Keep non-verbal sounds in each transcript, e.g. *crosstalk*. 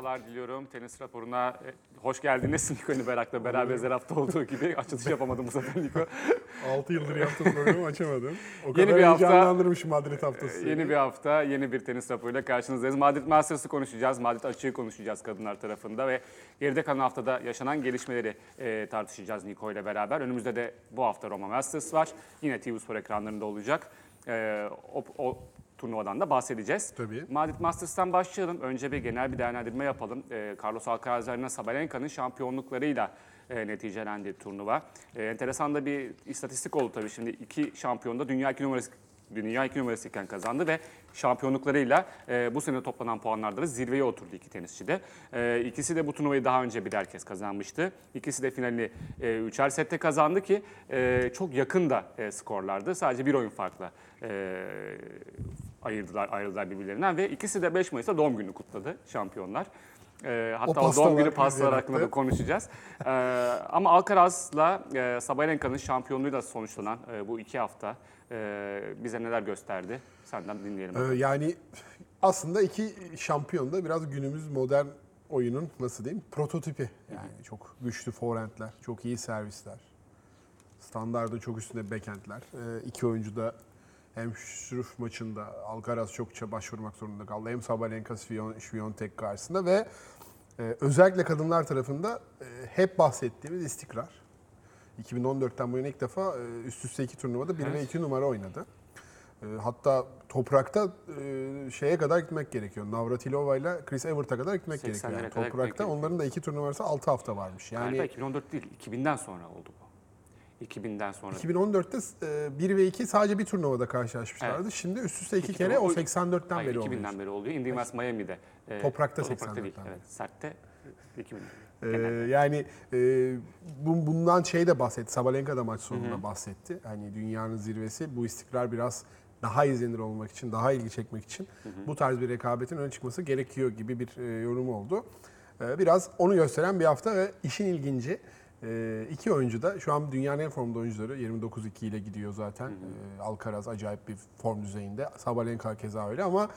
haftalar diliyorum. Tenis raporuna e, hoş geldiniz. *laughs* Niko Niberak'la beraber her hafta olduğu gibi *laughs* açılış yapamadım bu sefer Niko. 6 yıldır yaptığım programı açamadım. O Yeni kadar bir hafta- Madrid haftası. Yeni bir hafta, yeni bir tenis raporuyla karşınızdayız. Madrid Masters'ı konuşacağız. Madrid açığı konuşacağız kadınlar tarafında ve geride kalan haftada yaşanan gelişmeleri e, tartışacağız Niko ile beraber. Önümüzde de bu hafta Roma Masters var. Yine TV Spor ekranlarında olacak. E, o, o turnuvadan da bahsedeceğiz. Tabii. Madrid Masters'tan başlayalım. Önce bir genel bir değerlendirme yapalım. E, Carlos Alcaraz Arena Sabalenka'nın şampiyonluklarıyla e, neticelendi turnuva. E, enteresan da bir istatistik oldu tabii. Şimdi iki şampiyon da dünya iki numarası Dünya iki numarasıyken kazandı ve şampiyonluklarıyla e, bu sene toplanan puanlarda da zirveye oturdu iki tenisçi de. E, ikisi de bu turnuvayı daha önce birer kez kazanmıştı. İkisi de finalini e, üçer sette kazandı ki e, çok yakın da e, skorlardı. Sadece bir oyun farkla e, ayırdılar, ayrıldılar birbirlerinden ve ikisi de 5 Mayıs'ta doğum gününü kutladı şampiyonlar. E, hatta o, pastalar doğum günü pastalar hakkında da konuşacağız. E, ama Alcaraz'la e, Sabalenka'nın şampiyonluğuyla sonuçlanan e, bu iki hafta e, bize neler gösterdi? Senden dinleyelim. Ee, yani aslında iki şampiyon da biraz günümüz modern oyunun nasıl diyeyim prototipi. Yani çok güçlü forehandler, çok iyi servisler. Standardı çok üstünde backhandler. Ee, iki oyuncu da hem Şuruf maçında Alcaraz çokça başvurmak zorunda kaldı. Hem Sabalenka Swiatek karşısında ve e, özellikle kadınlar tarafında e, hep bahsettiğimiz istikrar. 2014'ten bu yana ilk defa e, üst üste iki turnuvada 1 ve Evet. 2 numara oynadı. E, Hatta toprakta e, şeye kadar gitmek gerekiyor. Navratilova ile Chris Evert'a kadar gitmek 80'lere gerekiyor. Yani kadar gitmek toprakta gerekiyor. onların da iki turnuvası 6 hafta varmış. Galiba Yani 2014 değil, 2000'den sonra oldu. 2000'den sonra. 2014'te e, 1 ve 2 sadece bir turnuvada karşılaşmışlardı. Şimdi üst üste iki İki kere o turnuva- 84'ten Hayır, beri oluyor. 2000'den beri oluyor. Indy West Miami'de. e, Toprakta değil. 84'ten. Evet, sertte 2000'den. Ee, yani e, bu, bundan şey de bahsetti. Sabalenka da maç sonunda bahsetti. Hani dünyanın zirvesi bu istikrar biraz daha izlenir olmak için, daha ilgi çekmek için bu tarz bir rekabetin öne çıkması gerekiyor gibi bir e, yorum oldu. E, biraz onu gösteren bir hafta ve işin ilginci e, iki oyuncu da şu an dünyanın en formda oyuncuları 29-2 ile gidiyor zaten. E, Alcaraz acayip bir form düzeyinde. Sabalenka keza öyle ama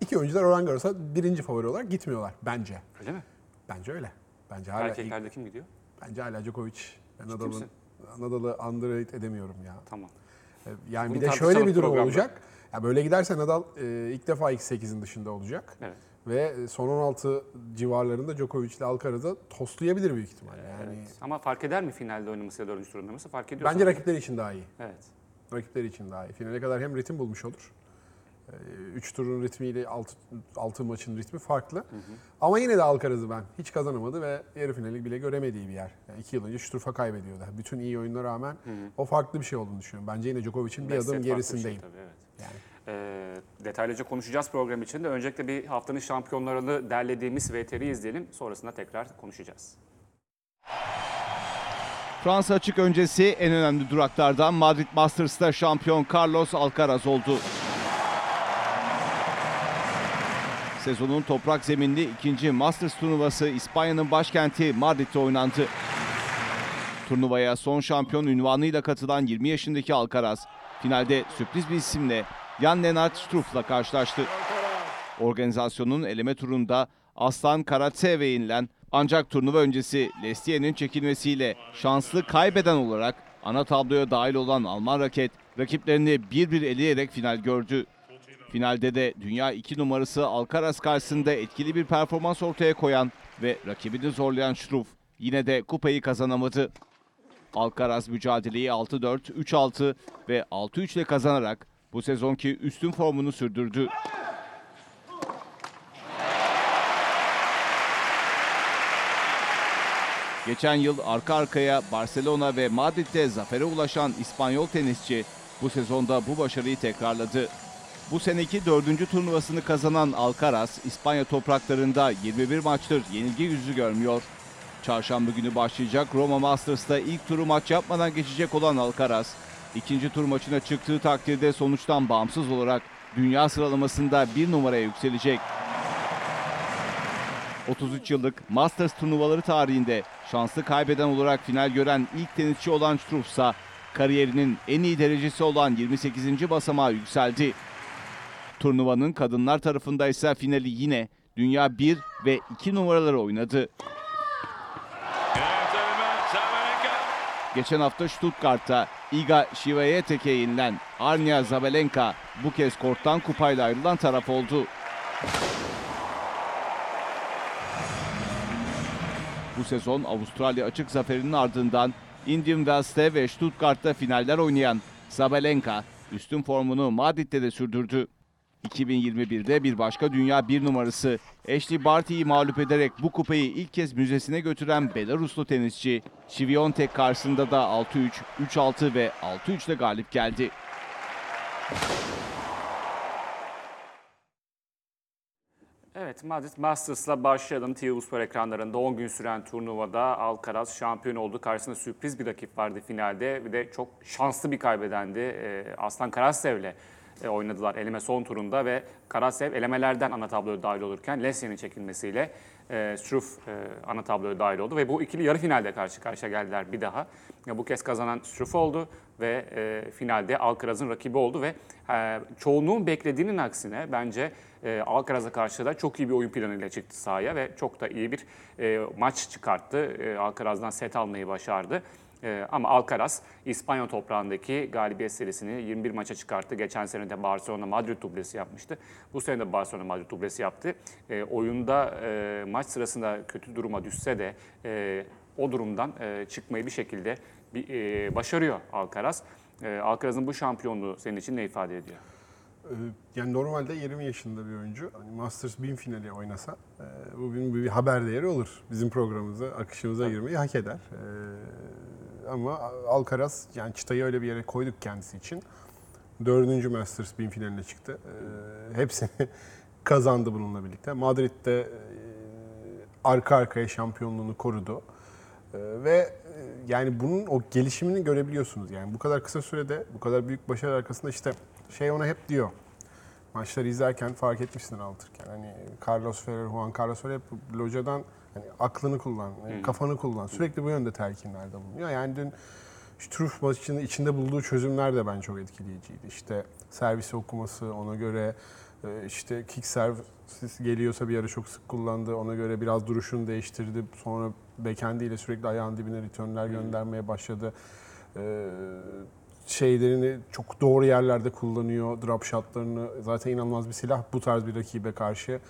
iki oyuncular Roland Garros'a birinci favori olarak gitmiyorlar bence. Öyle mi? Bence öyle. Bence hala ilk- Erkeklerde kim gidiyor? Bence hala Djokovic. Ben Nadal'ın? Nadal'ı underrate edemiyorum ya. Tamam. Ee, Yani Bunu bir de şöyle bir durum programda. olacak. Ya böyle giderse Nadal e, ilk defa X8'in dışında olacak. Evet. Ve son 16 civarlarında Djokovic ile Alcaraz'ı tostlayabilir büyük ihtimalle. Yani evet. Ama fark eder mi finalde oynaması ya da dördüncü turunda oynaması? Fark ediyor. bence sanırım. rakipleri için daha iyi. Evet. Rakipleri için daha iyi. Finale kadar hem ritim bulmuş olur. 3 turun ritmiyle 6 maçın ritmi farklı. Ama yine de Alcaraz'ı ben hiç kazanamadı ve yarı finali bile göremediği bir yer. 2 yıl önce Şturf'a kaybediyordu. Bütün iyi oyunlara rağmen o farklı bir şey olduğunu düşünüyorum. Bence yine Djokovic'in bir Beş set adım farklı bir gerisindeyim. Şey, tabii, evet. Yani. Ee, detaylıca konuşacağız program içinde. Öncelikle bir haftanın şampiyonlarını derlediğimiz VTR'i izleyelim. Sonrasında tekrar konuşacağız. Fransa açık öncesi en önemli duraklardan Madrid Masters'ta şampiyon Carlos Alcaraz oldu. Sezonun toprak zeminli ikinci Masters turnuvası İspanya'nın başkenti Madrid'de oynandı. Turnuvaya son şampiyon ünvanıyla katılan 20 yaşındaki Alcaraz, finalde sürpriz bir isimle Jan-Lennart Struff'la karşılaştı. Organizasyonun eleme turunda Aslan Karatse'ye yenilen ancak turnuva öncesi Lestier'in çekilmesiyle şanslı kaybeden olarak ana tabloya dahil olan Alman raket rakiplerini 1-1 eleyerek final gördü. Finalde de dünya 2 numarası Alcaraz karşısında etkili bir performans ortaya koyan ve rakibini zorlayan Struff yine de kupayı kazanamadı. Alcaraz mücadeleyi 6-4, 3-6 ve 6-3 ile kazanarak bu sezonki üstün formunu sürdürdü. Geçen yıl arka arkaya Barcelona ve Madrid'de zafere ulaşan İspanyol tenisçi bu sezonda bu başarıyı tekrarladı. Bu seneki dördüncü turnuvasını kazanan Alcaraz, İspanya topraklarında 21 maçtır yenilgi yüzü görmüyor. Çarşamba günü başlayacak Roma Masters'ta ilk turu maç yapmadan geçecek olan Alcaraz, ikinci tur maçına çıktığı takdirde sonuçtan bağımsız olarak dünya sıralamasında bir numaraya yükselecek. 33 yıllık Masters turnuvaları tarihinde şanslı kaybeden olarak final gören ilk tenisçi olan Struff ise kariyerinin en iyi derecesi olan 28. basamağa yükseldi. Turnuvanın kadınlar tarafında ise finali yine dünya 1 ve 2 numaraları oynadı. Geçen hafta Stuttgart'ta Iga Świątek'e yenilen Arnia Zabalenka bu kez korttan kupayla ayrılan taraf oldu. Bu sezon Avustralya açık zaferinin ardından Indian Wells'te ve Stuttgart'ta finaller oynayan Zabalenka üstün formunu Madrid'de de sürdürdü. 2021'de bir başka dünya bir numarası Ashley Barty'yi mağlup ederek bu kupayı ilk kez müzesine götüren Belaruslu tenisçi Świątek karşısında da 6-3, 3-6 ve 6-3 ile galip geldi. Evet, Madrid Masters'la başlayalım. TV Spor ekranlarında 10 gün süren turnuvada Alcaraz şampiyon oldu. Karşısında sürpriz bir rakip vardı finalde. Bir de çok şanslı bir kaybedendi. Aslan Karasev'le oynadılar eleme son turunda ve Karasev elemelerden ana tabloya dahil olurken Lesya'nın çekilmesiyle e, Struff e, ana tabloya dahil oldu ve bu ikili yarı finalde karşı karşıya geldiler bir daha. Ya bu kez kazanan Struff oldu ve e, finalde Alcaraz'ın rakibi oldu ve e, çoğunluğun beklediğinin aksine bence e, Alcaraz'a karşı da çok iyi bir oyun planıyla çıktı sahaya ve çok da iyi bir e, maç çıkarttı. E, Alcaraz'dan set almayı başardı. E, ama Alcaraz İspanya toprağındaki galibiyet serisini 21 maça çıkarttı. Geçen sene de Barcelona Madrid dublesi yapmıştı. Bu sene de Barcelona Madrid dublesi yaptı. E, oyunda e, maç sırasında kötü duruma düşse de e, o durumdan e, çıkmayı bir şekilde bir, e, başarıyor Alcaraz. E, Alcaraz'ın bu şampiyonluğu senin için ne ifade ediyor? Ee, Yani normalde 20 yaşında bir oyuncu hani Masters 1000 finali oynasa e, bugün bir haber değeri olur. Bizim programımıza, akışımıza girmeyi hak eder. Ama Alcaraz yani çıtayı öyle bir yere koyduk kendisi için. Dördüncü Masters 1000 finaline çıktı. Ee, Hepsini *laughs* kazandı bununla birlikte. Madrid'de e, arka arkaya şampiyonluğunu korudu. Ee, Ve e, yani bunun o gelişimini görebiliyorsunuz. Yani bu kadar kısa sürede, bu kadar büyük başarı arkasında işte şey ona hep diyor. Maçları izlerken fark etmişsin anlatırken. Hani Carlos Ferrer, Juan Carlos Ferrer hep locadan hani aklını kullan, hani kafanı kullan. Sürekli bu yönde telkinlerde bulunuyor. Yani dün Struff maçının içinde bulduğu çözümler de ben çok etkileyiciydi. İşte servisi okuması, ona göre e, işte kick servis geliyorsa bir ara çok sık kullandı. Ona göre biraz duruşunu değiştirdi. Sonra backhandiyle sürekli ayağın dibine returnler göndermeye başladı. Ee, şeylerini çok doğru yerlerde kullanıyor. Drop shotlarını zaten inanılmaz bir silah bu tarz bir rakibe karşı.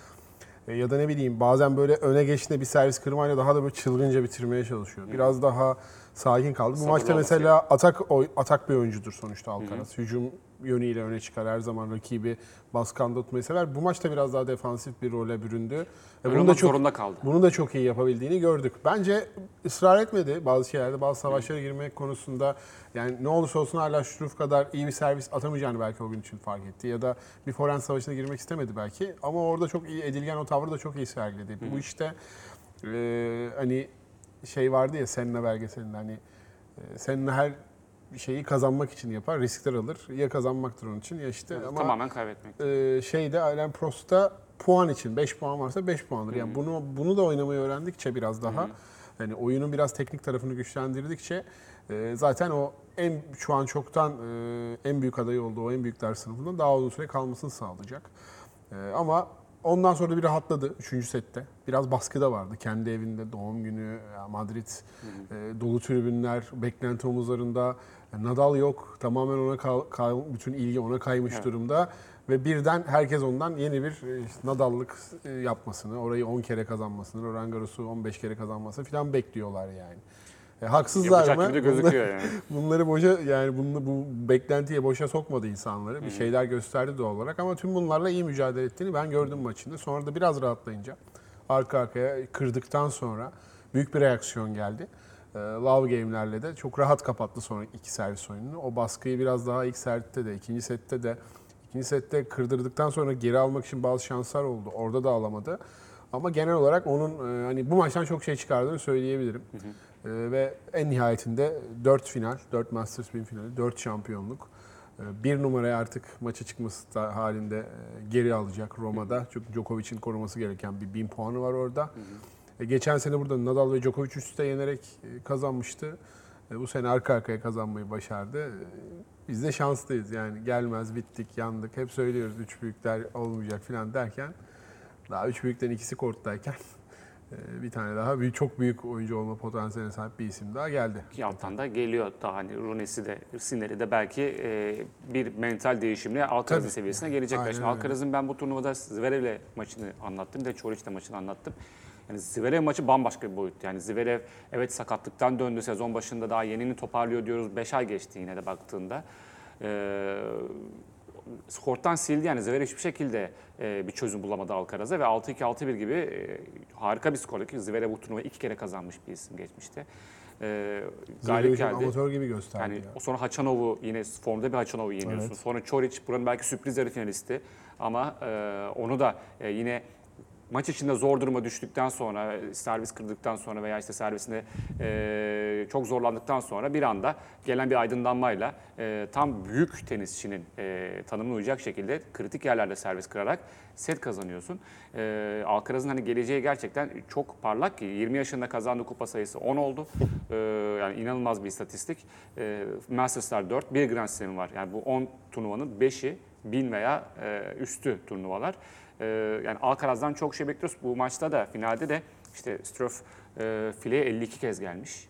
E, Ya da ne bileyim bazen böyle öne geçtiğinde bir servis kırmayla daha da böyle çılgınca bitirmeye çalışıyor. Biraz daha sakin kaldı. Bu maçta mesela atak oy- atak bir oyuncudur sonuçta Alcaraz. Hücum yönüyle öne çıkar. Her zaman rakibi baskanda tutmayı sever. Bu maçta biraz daha defansif bir role büründü. Öyle bunu da çok zorunda kaldı. bunu da çok iyi yapabildiğini gördük. Bence ısrar etmedi bazı şeylerde, bazı savaşlara girmek konusunda. Yani ne olursa olsun hala Struff kadar iyi bir servis atamayacağını belki o gün için fark etti. Ya da bir forehand savaşına girmek istemedi belki. Ama orada çok iyi edilgen o tavrı da çok iyi sergiledi. Bu işte e, hani şey vardı ya Senna belgeselinde hani e, Senna her şeyi kazanmak için yapar, riskler alır. Ya kazanmaktır onun için ya işte ama Tamamen kaybetmek. e, şeyde Alain Prost'ta puan için 5 puan varsa 5 puandır. Yani bunu bunu da oynamayı öğrendikçe biraz daha hani oyunun biraz teknik tarafını güçlendirdikçe e, zaten o en şu an çoktan e, en büyük adayı olduğu o en büyükler sınıfında daha uzun süre kalmasını sağlayacak. E, ama ondan sonra da bir rahatladı 3. sette. Biraz baskı da vardı. Kendi evinde doğum günü, ya Madrid, e, dolu tribünler, beklenti omuzlarında. E, Nadal yok. Tamamen ona kal, kal- bütün ilgi ona kaymış Evet. durumda. Ve birden herkes ondan yeni bir e, işte Nadal'lık e, yapmasını, orayı 10 kere kazanmasını, Roland Garros'u 15 kere kazanmasını falan bekliyorlar yani. E, haksızlar Yapacak mı? gibi de gözüküyor yani. Bunları boşa yani bunu, bu beklentiye boşa sokmadı insanları. Bir şeyler gösterdi doğal olarak ama tüm bunlarla iyi mücadele ettiğini ben gördüm maçında. Sonra da biraz rahatlayınca arka arkaya kırdıktan sonra büyük bir reaksiyon geldi. Ee, Love game'lerle de çok rahat kapattı sonra iki servis oyununu. O baskıyı biraz daha ilk sette de, ikinci sette de, ikinci sette kırdırdıktan sonra geri almak için bazı şanslar oldu. Orada da alamadı. Ama genel olarak onun e, hani bu maçtan çok şey çıkardığını söyleyebilirim. E, ve en nihayetinde 4 final, 4 Masters 1000 finali, 4 şampiyonluk. E, bir numaraya artık maça çıkması da halinde e, geri alacak Roma'da. Çünkü Djokovic'in koruması gereken bir 1000 puanı var orada. E, geçen sene burada Nadal ve Djokovic üst üste yenerek e, kazanmıştı. Bu sene arka arkaya kazanmayı başardı. Biz de şanslıyız yani gelmez bittik yandık hep söylüyoruz üç büyükler olmayacak falan derken Daha üç büyükten ikisi korttayken *laughs* bir tane daha büyük, çok büyük oyuncu olma potansiyeline sahip bir isim daha geldi. Bir alttan da geliyor daha hani Runesi de Sinner'i de belki e, bir mental değişimle Alcaraz'ın seviyesine gelecekler. Şimdi. Alcaraz'ın ben bu turnuvada Zverev'le maçını anlattım bir de Çoriç'le maçını anlattım. Yani Zverev maçı bambaşka bir boyut. Yani Zverev evet sakatlıktan döndü sezon başında daha yenini toparlıyor diyoruz. 5 ay geçti yine de baktığında. Ee, Korttan sildi yani Zverev hiçbir şekilde e, bir çözüm bulamadı Alcaraz'a ve 6-2 6-1 gibi e, harika bir skorla ki Zverev bu turnuvayı iki kere kazanmış bir isim geçmişte. E, galip geldi. amatör gibi gösterdi. Yani ya. o sonra Haçanov'u yine formda bir Haçanov'u yeniyorsun. Evet. Sonra Çoric buranın belki sürpriz yarı finalisti ama e, onu da e, yine maç içinde zor duruma düştükten sonra, servis kırdıktan sonra veya işte servisinde e, çok zorlandıktan sonra bir anda gelen bir aydınlanmayla e, tam büyük tenisçinin e, tanımına uyacak şekilde kritik yerlerde servis kırarak set kazanıyorsun. E, Alcaraz'ın hani geleceği gerçekten çok parlak ki 20 yaşında kazandığı kupa sayısı 10 oldu. E, yani inanılmaz bir istatistik. E, Masters'lar 4, bir Grand Slam var. Yani bu 10 turnuvanın 5'i 1000 veya e, üstü turnuvalar. E, yani Alcaraz'dan çok şey bekliyoruz. Bu maçta da finalde de işte Struff e, fileye 52 kez gelmiş.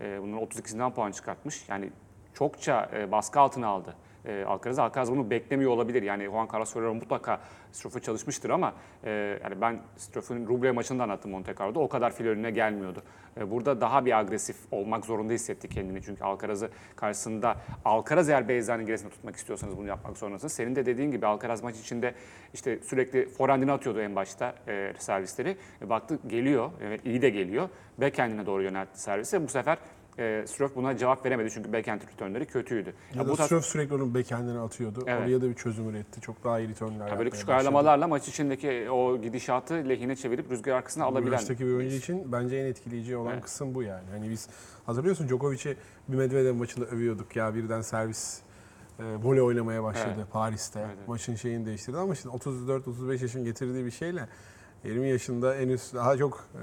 E, bunların 32'sinden puan çıkartmış. Yani çokça e, baskı altına aldı. E, Alcaraz, Alcaraz bunu beklemiyor olabilir. Yani Juan Carlos Ferrero mutlaka Struff'u çalışmıştır ama e, yani ben Struff'un Rublev maçını da anlattım Monte Carlo'da. O kadar file önüne gelmiyordu. E, burada daha bir agresif olmak zorunda hissetti kendini. Çünkü Alcaraz'ı karşısında Alcaraz eğer Beyza'nın gerisinde tutmak istiyorsanız bunu yapmak zorundasınız. Senin de dediğin gibi Alcaraz maç içinde işte sürekli forehand'ini atıyordu en başta e, servisleri. E, baktı geliyor, evet iyi de geliyor. Backhand'ine doğru yöneltti servisi. Bu sefer e, Struff buna cevap veremedi çünkü backhand returnleri kötüydü. Ya bu da tarz- Struff sürekli onun backhand'ini atıyordu. Evet. Oraya da bir çözüm üretti. Çok daha iyi returnler Ya böyle küçük başladı. ayarlamalarla maç içindeki o gidişatı lehine çevirip rüzgar arkasına Bu alabilen. yaştaki bir oyuncu için bence en etkileyici olan Evet. kısım bu yani. Hani biz hatırlıyorsun Djokovic'i bir Medvedev maçında övüyorduk ya birden servis e, voley oynamaya başladı Evet. Paris'te. Evet, evet. Maçın şeyini değiştirdi ama şimdi 34-35 yaşın getirdiği bir şeyle 20 yaşında henüz daha çok e,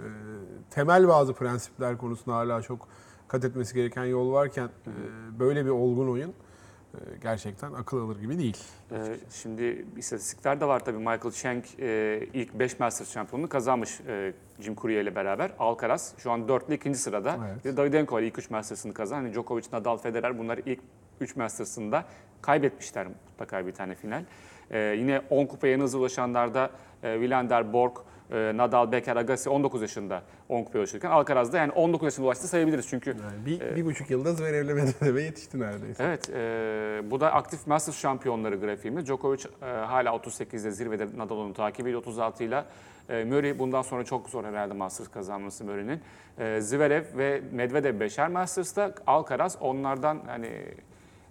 temel bazı prensipler konusunda hala çok kat etmesi gereken yol varken e, böyle bir olgun oyun e, gerçekten akıl alır gibi değil. Ee, şimdi istatistikler de var tabii. Michael Chang e, ilk 5 Masters şampiyonluğunu kazanmış e, Jim Courier ile beraber. Alcaraz şu an 4'lü ikinci sırada. Evet. Davydenko var ilk 3 Masters'ını kazan. Hani Djokovic, Nadal, Federer bunlar ilk 3 Masters'ında kaybetmişler mutlaka bir tane final. Ee, yine 10 kupaya en hızlı ulaşanlarda e, Wilander, Borg, e, Nadal, Becker, Agassi 19 yaşında 10 kupaya ulaşırken Alcaraz da yani 19 yaşında ulaştı sayabiliriz. Çünkü Yani bir, bir buçuk yılda Zverev'le Medvedev'e yetişti neredeyse. Evet, e, bu da aktif Masters şampiyonları grafiğimiz. Djokovic e, hala 38'de zirvede Nadal onu takip ediyor 36 ile. E, Murray bundan sonra çok zor herhalde Masters kazanması Murray'nin. E, Zverev ve Medvedev beşer Masters'ta. Alcaraz onlardan hani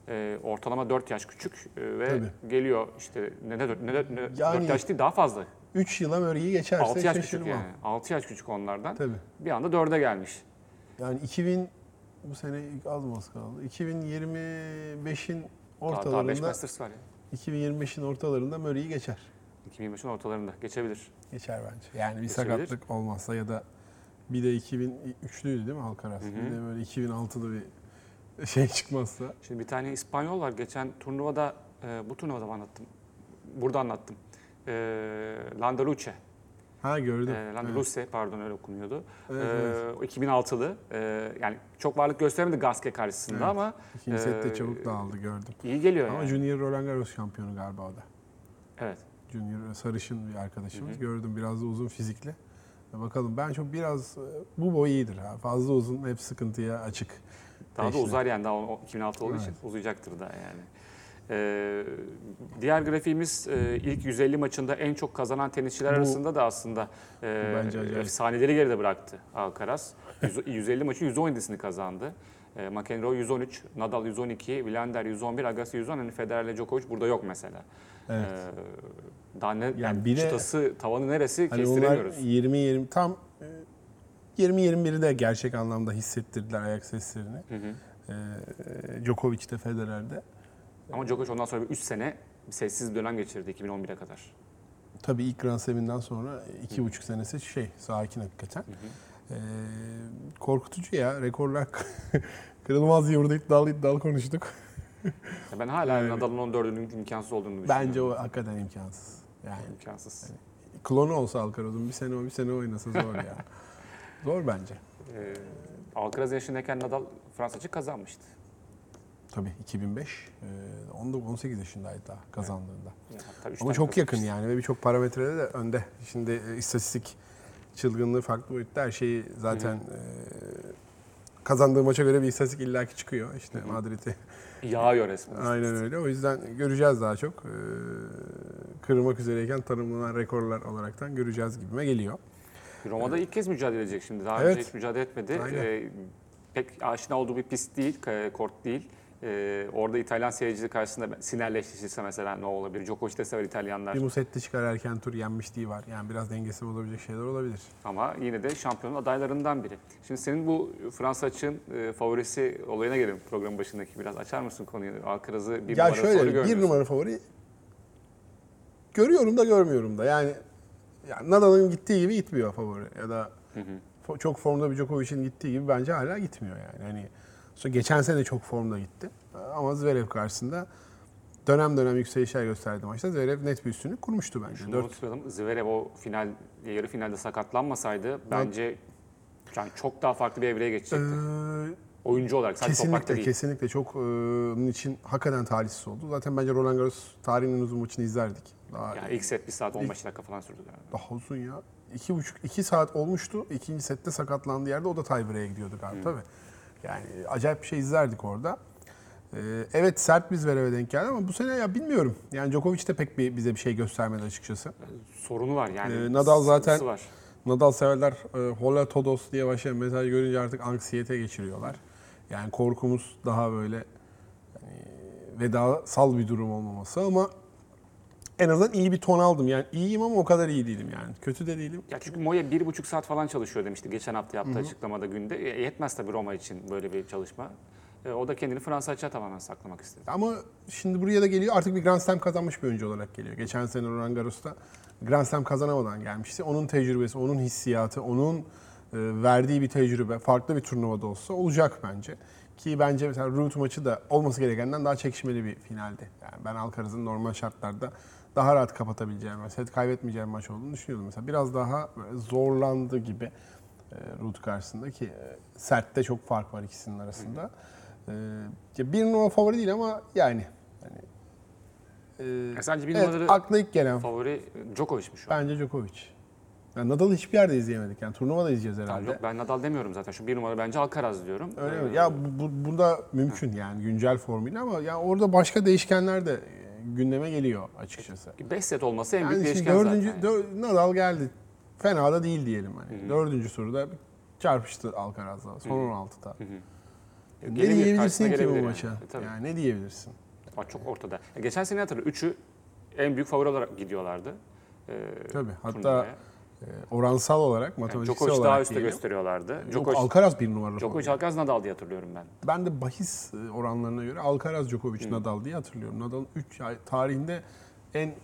e, ortalama 4 yaş küçük e, ve Tabii. geliyor işte ne ne, ne, ne Yani- 4 yaş değil daha fazla. 3 yıla Murray'i geçerse 6 yaş küçük şaşırmam. yani. 6 yaş küçük onlardan. Tabii. Bir anda 4'e gelmiş. Yani 2000 bu sene az mı az kaldı? 2025'in Daha, daha 5 ortalarında Masters var ya. 2025'in ortalarında Murray'i geçer. 2025'in ortalarında geçebilir. Geçer bence. Yani bir Geçebilir. sakatlık olmazsa ya da bir de 2003'lüydü değil mi Alcaraz? Bir de böyle 2006'lı bir şey çıkmazsa. Şimdi bir tane İspanyol var. Geçen turnuvada, e, bu turnuvada mı anlattım? Burada anlattım. E, Landaluce. Ha gördüm. E, Evet. Landaluce pardon öyle okunuyordu. Evet, e, evet. o 2006'lı. E, yani çok varlık gösteremedi Gasquet karşısında Evet. ama İkinci sette e, çabuk dağıldı gördüm. iyi geliyor Ama yani. Junior Roland Garros şampiyonu galiba o da. Evet. Junior sarışın bir arkadaşımız. Hı hı. Gördüm biraz da uzun fizikli. Bakalım ben çok biraz bu boy iyidir ha. Fazla uzun hep sıkıntıya açık. Daha da Beşli. uzar yani daha o- 2006 olduğu için Evet. uzayacaktır da yani. E, diğer grafiğimiz e, ilk 150 maçında en çok kazanan tenisçiler Bu- arasında da aslında e, bence acayip. efsaneleri geride bıraktı Alcaraz. Yüz- *laughs* 150 maçı 117'sini kazandı. E, McEnroe 113, Nadal 112, Wilander 111, Agassi 110. Hani Federer ile Djokovic burada yok mesela. Evet. E, daha ne, yani, bir de- çıtası, tavanı neresi Hani onlar kestiremiyoruz. 20 20 tam 20 21'i de gerçek anlamda hissettirdiler ayak seslerini. Hı hı. Ee, Djokovic'te Federer'de. Ama Djokovic ondan sonra bir 3 sene sessiz bir dönem geçirdi 2011'e kadar. Tabii ilk Grand Slam'inden sonra iki buçuk senesi şey sakin hakikaten. Ee, korkutucu ya rekorlar *laughs* kırılmaz diye burada iddialı iddialı konuştuk. *laughs* Ben hala Yani- Nadal'ın 14'ünün imkansız olduğunu düşünüyorum. Bence o hakikaten imkansız. Yani imkansız. klonu olsa Alcaraz'ın bir sene o bir sene oynasa zor ya. *laughs* zor bence. Ee, Alcaraz yaşındayken Nadal Fransa açık kazanmıştı. Tabii 2005. E, 19 18 yaşındaydı daha kazandığında. Üç Ama çok yakın kazanmıştı. yani ve birçok parametrede de önde. Şimdi e, istatistik çılgınlığı farklı boyutta her şeyi zaten e, kazandığı maça göre bir istatistik illaki çıkıyor. İşte Madrid'i Yağıyor resmen. aynen öyle. O yüzden göreceğiz daha çok. E, kırmak üzereyken tanımlanan rekorlar olaraktan göreceğiz gibime geliyor. Roma'da ilk kez mücadele edecek şimdi. Daha Evet. önce hiç mücadele etmedi. Aynen. Ee, pek aşina olduğu bir pist değil, kort değil. Ee, orada İtalyan seyircisi karşısında sinerleştirse mesela ne olabilir? Djokovic de sever İtalyanlar. Bir Musetti çıkar erken tur yenmişliği var. Yani biraz dengesi olabilecek şeyler olabilir. Ama yine de şampiyonun adaylarından biri. Şimdi senin bu Fransa açığın e, favorisi olayına gelelim programın başındaki. Biraz açar mısın konuyu? Alcaraz'ı bir ya numara favori şöyle bir görmüyorsun. numara favori görüyorum da görmüyorum da. Yani, yani Nadal'ın gittiği gibi gitmiyor favori ya da fo- çok formda bir Djokovic'in gittiği gibi bence hala gitmiyor yani. Hani sonra geçen sene çok formda gitti. Ama Zverev karşısında dönem dönem yükselişler gösterdi maçta. Zverev net bir üstünlük kurmuştu bence. Şunu Dört- unutmayalım. Zverev o final, yarı finalde sakatlanmasaydı bence yani çok daha farklı bir evreye geçecekti. Ee, Oyuncu olarak sadece Kesinlikle, değil. kesinlikle çok e, bunun için hakikaten talihsiz oldu. Zaten bence Roland Garros tarihinin uzun maçını izlerdik. Daha, Yani ilk set 1 saat 15 dakika falan sürdü galiba. daha uzun ya. İki buçuk, iki saat olmuştu. İkinci sette sakatlandığı yerde o da tiebreak'e gidiyordu galiba tabii. Yani acayip bir şey izlerdik orada. Ee, evet sert biz vereve denk geldi ama bu sene ya bilmiyorum. Yani Djokovic de pek bir, bize bir şey göstermedi açıkçası. Sorunu var yani. Ee, Nadal zaten- var. Nadal severler e, Hola Todos diye başlayan mesaj görünce artık anksiyete geçiriyorlar. Yani korkumuz daha böyle yani, vedasal bir durum olmaması ama en azından iyi bir ton aldım. Yani iyiyim ama o kadar iyi değilim yani. Kötü de değilim. Ya çünkü Moya bir buçuk saat falan çalışıyor demişti geçen hafta yaptığı açıklamada günde. E, yetmez tabii Roma için böyle bir çalışma. E, o da kendini Fransa açığa tamamen saklamak istedi. Ama şimdi buraya da geliyor artık bir Grand Slam kazanmış bir oyuncu olarak geliyor. Geçen sene Roland Garros'ta Grand Slam kazanamadan gelmişti. Onun tecrübesi, onun hissiyatı, onun e, verdiği bir tecrübe farklı bir turnuvada olsa olacak bence. Ki bence mesela Root maçı da olması gerekenden daha çekişmeli bir finaldi. Yani ben Alcaraz'ın normal şartlarda daha rahat kapatabileceğim, set kaybetmeyeceğim maç olduğunu düşünüyordum. Mesela biraz daha zorlandı gibi e, Root karşısında ki e, sertte çok fark var ikisinin arasında. E, bir numara favori değil ama yani hani e, Ya sence bir evet, numaraları akla ilk gelen favori e, Djokovic mi şu an? bence Djokovic. Yani Nadal'ı hiçbir yerde izleyemedik. Yani turnuvada izleyeceğiz Tamam, herhalde. yok ben Nadal demiyorum zaten. Şu bir numara bence Alcaraz diyorum. Öyle Ee, mi? Ya bu, bu, bunda mümkün yani güncel formuyla ama ya orada başka değişkenler de e, gündeme geliyor açıkçası. 5 set olması en büyük Yani şimdi değişken dördüncü, zaten. dör- Nadal geldi. Fena da değil diyelim hani. Dördüncü soruda çarpıştı Alcaraz'la. Son 16'da. E, Ne gelebilir, diyebilirsin ki bu maça? Yani. E, tabii. Yani ne diyebilirsin? Bak çok ortada. Ya geçen sene hatırla. Üçü en büyük favori olarak gidiyorlardı. Ee, Tabii. Hatta turnuvaya. E, oransal olarak, Yani matematiksel Djokovic olarak daha üstte gösteriyorlardı. Djokovic, Alcaraz bir numaralı Djokovic. Alcaraz Nadal diye hatırlıyorum ben. Ben de bahis e, oranlarına göre Alcaraz, Djokovic, Nadal diye hatırlıyorum. Nadal'ın 3 tarihinde en e,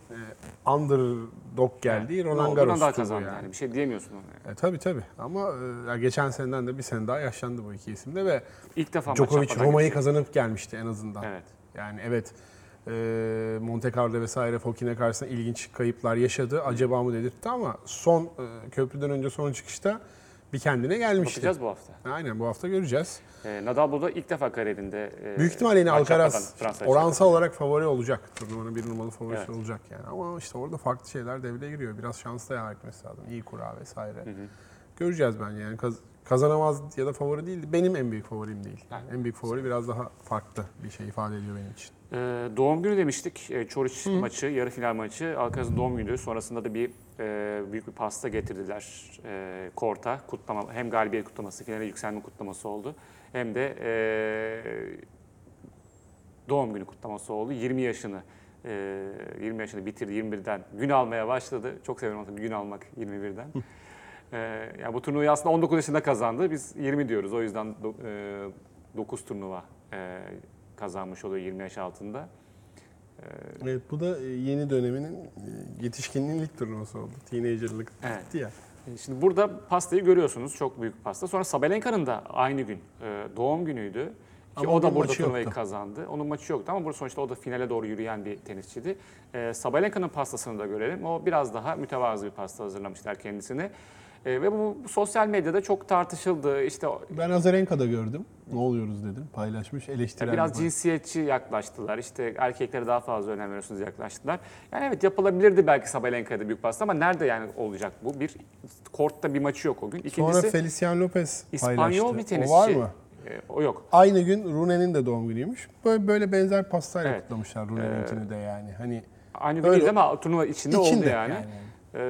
underdog geldiği Ne Roland? Garros turu kazandı yani. yani. Bir şey diyemiyorsun ona. E, tabii tabii ama e, geçen seneden de bir sene daha yaşlandı bu iki isim de ve İlk defa Djokovic Roma'yı kazanıp gelmişti en azından. Evet. Yani evet e, Monte Carlo vesaire Fokine karşısında ilginç kayıplar yaşadı. Acaba mı dedirtti ama son e, köprüden önce son çıkışta bir kendine gelmişti. Bakacağız bu hafta. Aynen bu hafta göreceğiz. Ee, Nadal burada ilk defa kariyerinde e, Büyük ihtimalle yine Alcaraz oransal olarak favori olacak. Turnuvanın bir numaralı favorisi Evet. olacak yani. Ama işte orada farklı şeyler devreye giriyor. Biraz şans da yaver etmesi lazım. İyi kura vesaire. Göreceğiz bence yani. Kaz- kazanamaz ya da favori değil. Benim en büyük favorim değil. Yani. En büyük favori biraz daha farklı bir şey ifade ediyor benim için. Ee, doğum günü demiştik. E, Çoriç maçı, yarı final maçı. Alcaraz'ın doğum günü. Sonrasında da bir e, büyük bir pasta getirdiler e, korta. Kutlama, hem galibiyet kutlaması, finale yükselme kutlaması oldu. Hem de e, doğum günü kutlaması oldu. 20 yaşını e, 20 yaşını bitirdi. 21'den gün almaya başladı. Çok severim tabii gün almak 21'den. e, yani bu turnuvayı aslında 19 yaşında kazandı. Biz 20 diyoruz. O yüzden do, e, 9 turnuva e, kazanmış oluyor 20 yaş altında. Evet bu da e, yeni döneminin e, yetişkinliğin ilk turnuvası oldu. Teenager'lık Evet. ya. E, Şimdi burada pastayı görüyorsunuz. Çok büyük pasta. Sonra Sabalenka'nın da aynı gün doğum günüydü. Ama o da burada turnuvayı yoktu. kazandı. Onun maçı yoktu ama burada sonuçta o da finale doğru yürüyen bir tenisçiydi. Ee, Sabalenka'nın pastasını da görelim. O biraz daha mütevazı bir pasta hazırlamışlar kendisine. Ee, ve bu, bu sosyal medyada çok tartışıldı. İşte Ben Azarenka'da gördüm. Ne oluyoruz dedim. Paylaşmış eleştirel. biraz bir- cinsiyetçi yaklaştılar. İşte erkeklere daha fazla önem veriyorsunuz yaklaştılar. Yani evet yapılabilirdi belki Sabalenka'da büyük pasta ama nerede yani olacak bu? Bir kortta bir maçı yok o gün. Sonra İkincisi Felician Lopez İspanyol paylaştı. bir tenisçi. O var mı? Ee, o yok. Aynı gün Rune'nin de doğum günüymüş. Böyle, böyle benzer pastayla Evet. kutlamışlar Rune'ninkini de yani. Hani Aynı gün Öyle- değil ama turnuva içinde, içinde oldu yani. Ee,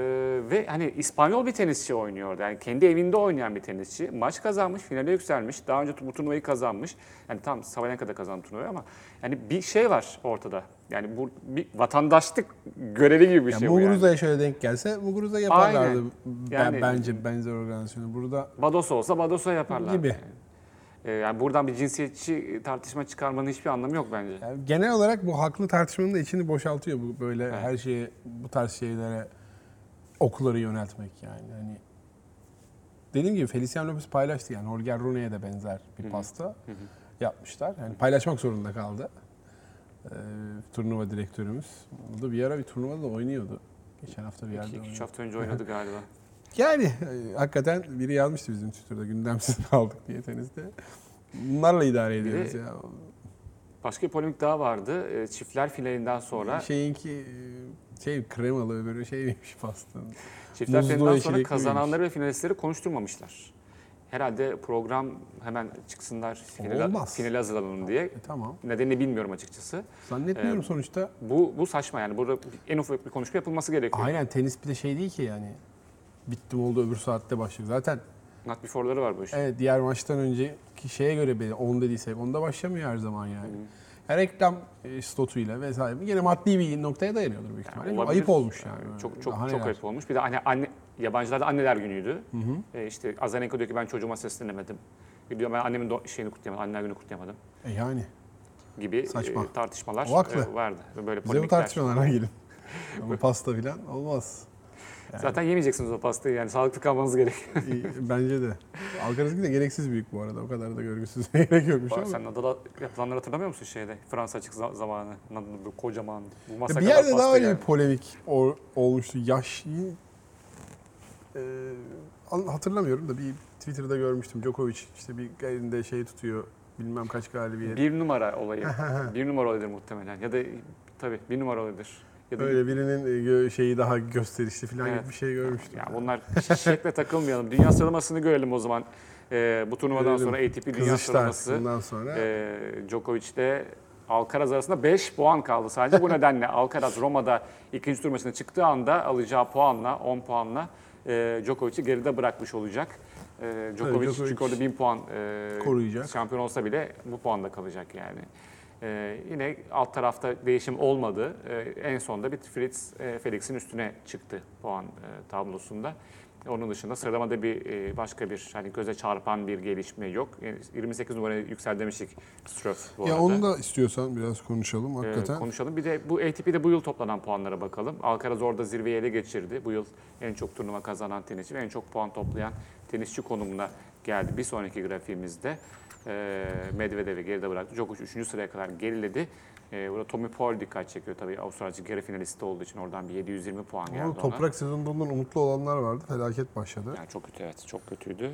ve hani İspanyol bir tenisçi oynuyordu. Yani kendi evinde oynayan bir tenisçi. Maç kazanmış, finale yükselmiş. Daha önce bu turnuvayı kazanmış. Yani tam Sabalenka'da kazandı turnuvayı ama yani bir şey var ortada. Yani bu bir vatandaşlık görevi gibi bir şey bu yani. Muguruza'ya şöyle denk gelse Muguruza yaparlardı Aynen. ben- Yani- bence benzer organizasyonu. Burada Bados olsa Bados'a yaparlar. Gibi. Yani. Ee, yani buradan bir cinsiyetçi tartışma çıkarmanın hiçbir anlamı yok bence. yani genel olarak bu haklı tartışmanın da içini boşaltıyor bu böyle her şeye bu tarz şeylere okuları yöneltmek yani. Hani dediğim gibi Felician Lopez paylaştı yani Holger Rune'ye de benzer bir pasta yapmışlar. Yani paylaşmak zorunda kaldı. Ee, turnuva direktörümüz. O da bir ara bir turnuvada da oynuyordu. Geçen hafta bir yerde oynadı. hafta önce oynadı *laughs* galiba. Yani e, hakikaten biri yazmıştı bizim Twitter'da gündemsiz *laughs* kaldık diye teniste. Bunlarla idare ediyoruz ya. Başka bir polemik daha vardı. Ee, Çiftler finalinden sonra Şeyinki e, şey kremalı böyle şeymiş pastanın. Çiftler Muzlu finalinden sonra kazananları ve finalistleri konuşturmamışlar. Herhalde program hemen çıksınlar finale, Olmaz. finale hazırlanalım diye. E, tamam. Nedenini bilmiyorum açıkçası. Zannetmiyorum Ee, sonuçta. Bu bu saçma yani. Burada en ufak bir konuşma yapılması gerekiyor. Aynen tenis bir de şey değil ki yani. Bittim oldu öbür saatte başlıyor. Zaten Not before'ları var bu işin. evet diğer maçtan önceki şeye göre belli 10 dediysek onda başlamıyor her zaman yani. Ya reklam e, slotuyla vesaire. Yine maddi bir noktaya dayanıyordur büyük ihtimalle. olabilir. ayıp olmuş yani. Çok çok Daha çok neler. ayıp olmuş. Bir de hani anne yabancılarda anneler günüydü. Ee, işte Azarenka diyor ki ben çocuğuma seslenemedim. Diyor ben annemin do- şeyini kutlayamadım, anneler günü kutlayamadım E yani. gibi Saçma. e, tartışmalar O haklı. e, vardı. Böyle Bize bu polemikler. tartışmalara gelin. *laughs* Ama pasta filan olmaz. Zaten yemeyeceksiniz o pastayı yani sağlıklı kalmanız gerekiyor. *laughs* Bence de. Alcaraz'ınki de gereksiz büyük bu arada. O kadar da görgüsüz *laughs* gerek yokmuş ama. Sen Nadal'a yapılanları hatırlamıyor musun şeyde? Fransa açık za- zamanı. Nadal böyle kocaman. Bu Ya masa bir kadar yerde daha öyle yani. bir polemik ol- olmuştu. Yaş e, an- hatırlamıyorum da bir Twitter'da görmüştüm. Djokovic işte bir elinde şey tutuyor. Bilmem kaç galibiyet. Bir numara olayı. *laughs* bir numara olayıdır muhtemelen. Ya da tabii bir numara olayıdır. Ya da Öyle birinin e, şeyi daha gösterişli falan Evet. gibi bir şey görmüştüm. Ya bunlar şekle takılmayalım. Dünya sıralamasını görelim o zaman. Ee, bu turnuvadan Görelim. sonra ATP Dünya sıralaması. sonra. Ee, Djokovic'de Alcaraz arasında 5 puan kaldı sadece. Bu nedenle Alcaraz Roma'da ikinci tur maçına çıktığı anda alacağı puanla 10 puanla e, Djokovic'i geride bırakmış olacak. E, Djokovic, Djokovic çünkü orada 1000 puan e, koruyacak. şampiyon olsa bile bu puanda kalacak yani. E, yine alt tarafta değişim olmadı. E, en sonunda bir Fritz e, Felix'in üstüne çıktı puan e, tablosunda. Onun dışında sıralamada bir e, başka bir hani göze çarpan bir gelişme yok. Yani 28 numaraya yüksel demiştik Struff bu ya arada. onu da istiyorsan biraz konuşalım Ee, hakikaten. konuşalım. Bir de bu ATP'de bu yıl toplanan puanlara bakalım. Alcaraz orada zirveyi ele geçirdi. Bu yıl en çok turnuva kazanan tenisçi ve en çok puan toplayan tenisçi konumuna geldi. Bir sonraki grafiğimizde e, Medvedev'i geride bıraktı. Djokovic 3. sıraya kadar geriledi. E, burada Tommy Paul dikkat çekiyor tabii. Avustralya yarı finalisti olduğu için oradan bir 720 puan geldi Ama ona. toprak sezonunda ondan umutlu olanlar vardı. Felaket başladı. Yani çok kötü evet çok kötüydü.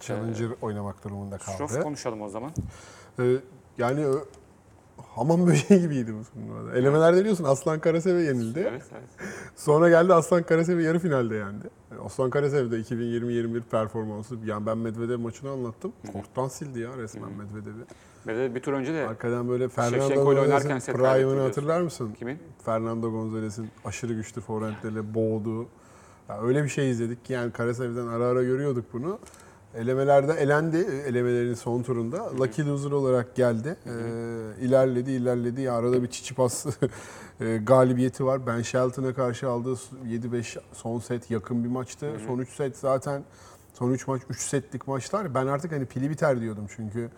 Challenger oynamak durumunda kaldı. konuşalım o zaman. Ee, yani hamam *laughs* böceği gibiydi bu turnuvada. Elemelerde biliyorsun Aslan Karasev'e yenildi. Evet evet. Sonra geldi Aslan Karasev'i yarı finalde yendi. Yani Aslan Karasev de 2020-21 performansı. Yani ben Medvedev maçını anlattım. Korttan sildi ya resmen Medvedev'i. Medvedev bir tur önce de Arkadan böyle Fernando Gonzalez'in prime'ını hatırlar mısın? kimin? Fernando Gonzalez'in aşırı güçlü forehandlerle boğduğu. Ya öyle bir şey izledik ki yani Karasev'den ara ara görüyorduk bunu. Elemelerde elendi elemelerin son turunda. Lucky loser olarak geldi. Ee, ilerledi ilerledi. Ya arada bir Çiçipas *laughs* e, galibiyeti var. Ben Shelton'a karşı aldığı 7-5 son set yakın bir maçtı. Son 3 set zaten son 3 maç 3 setlik maçlar. Ben artık hani pili biter diyordum çünkü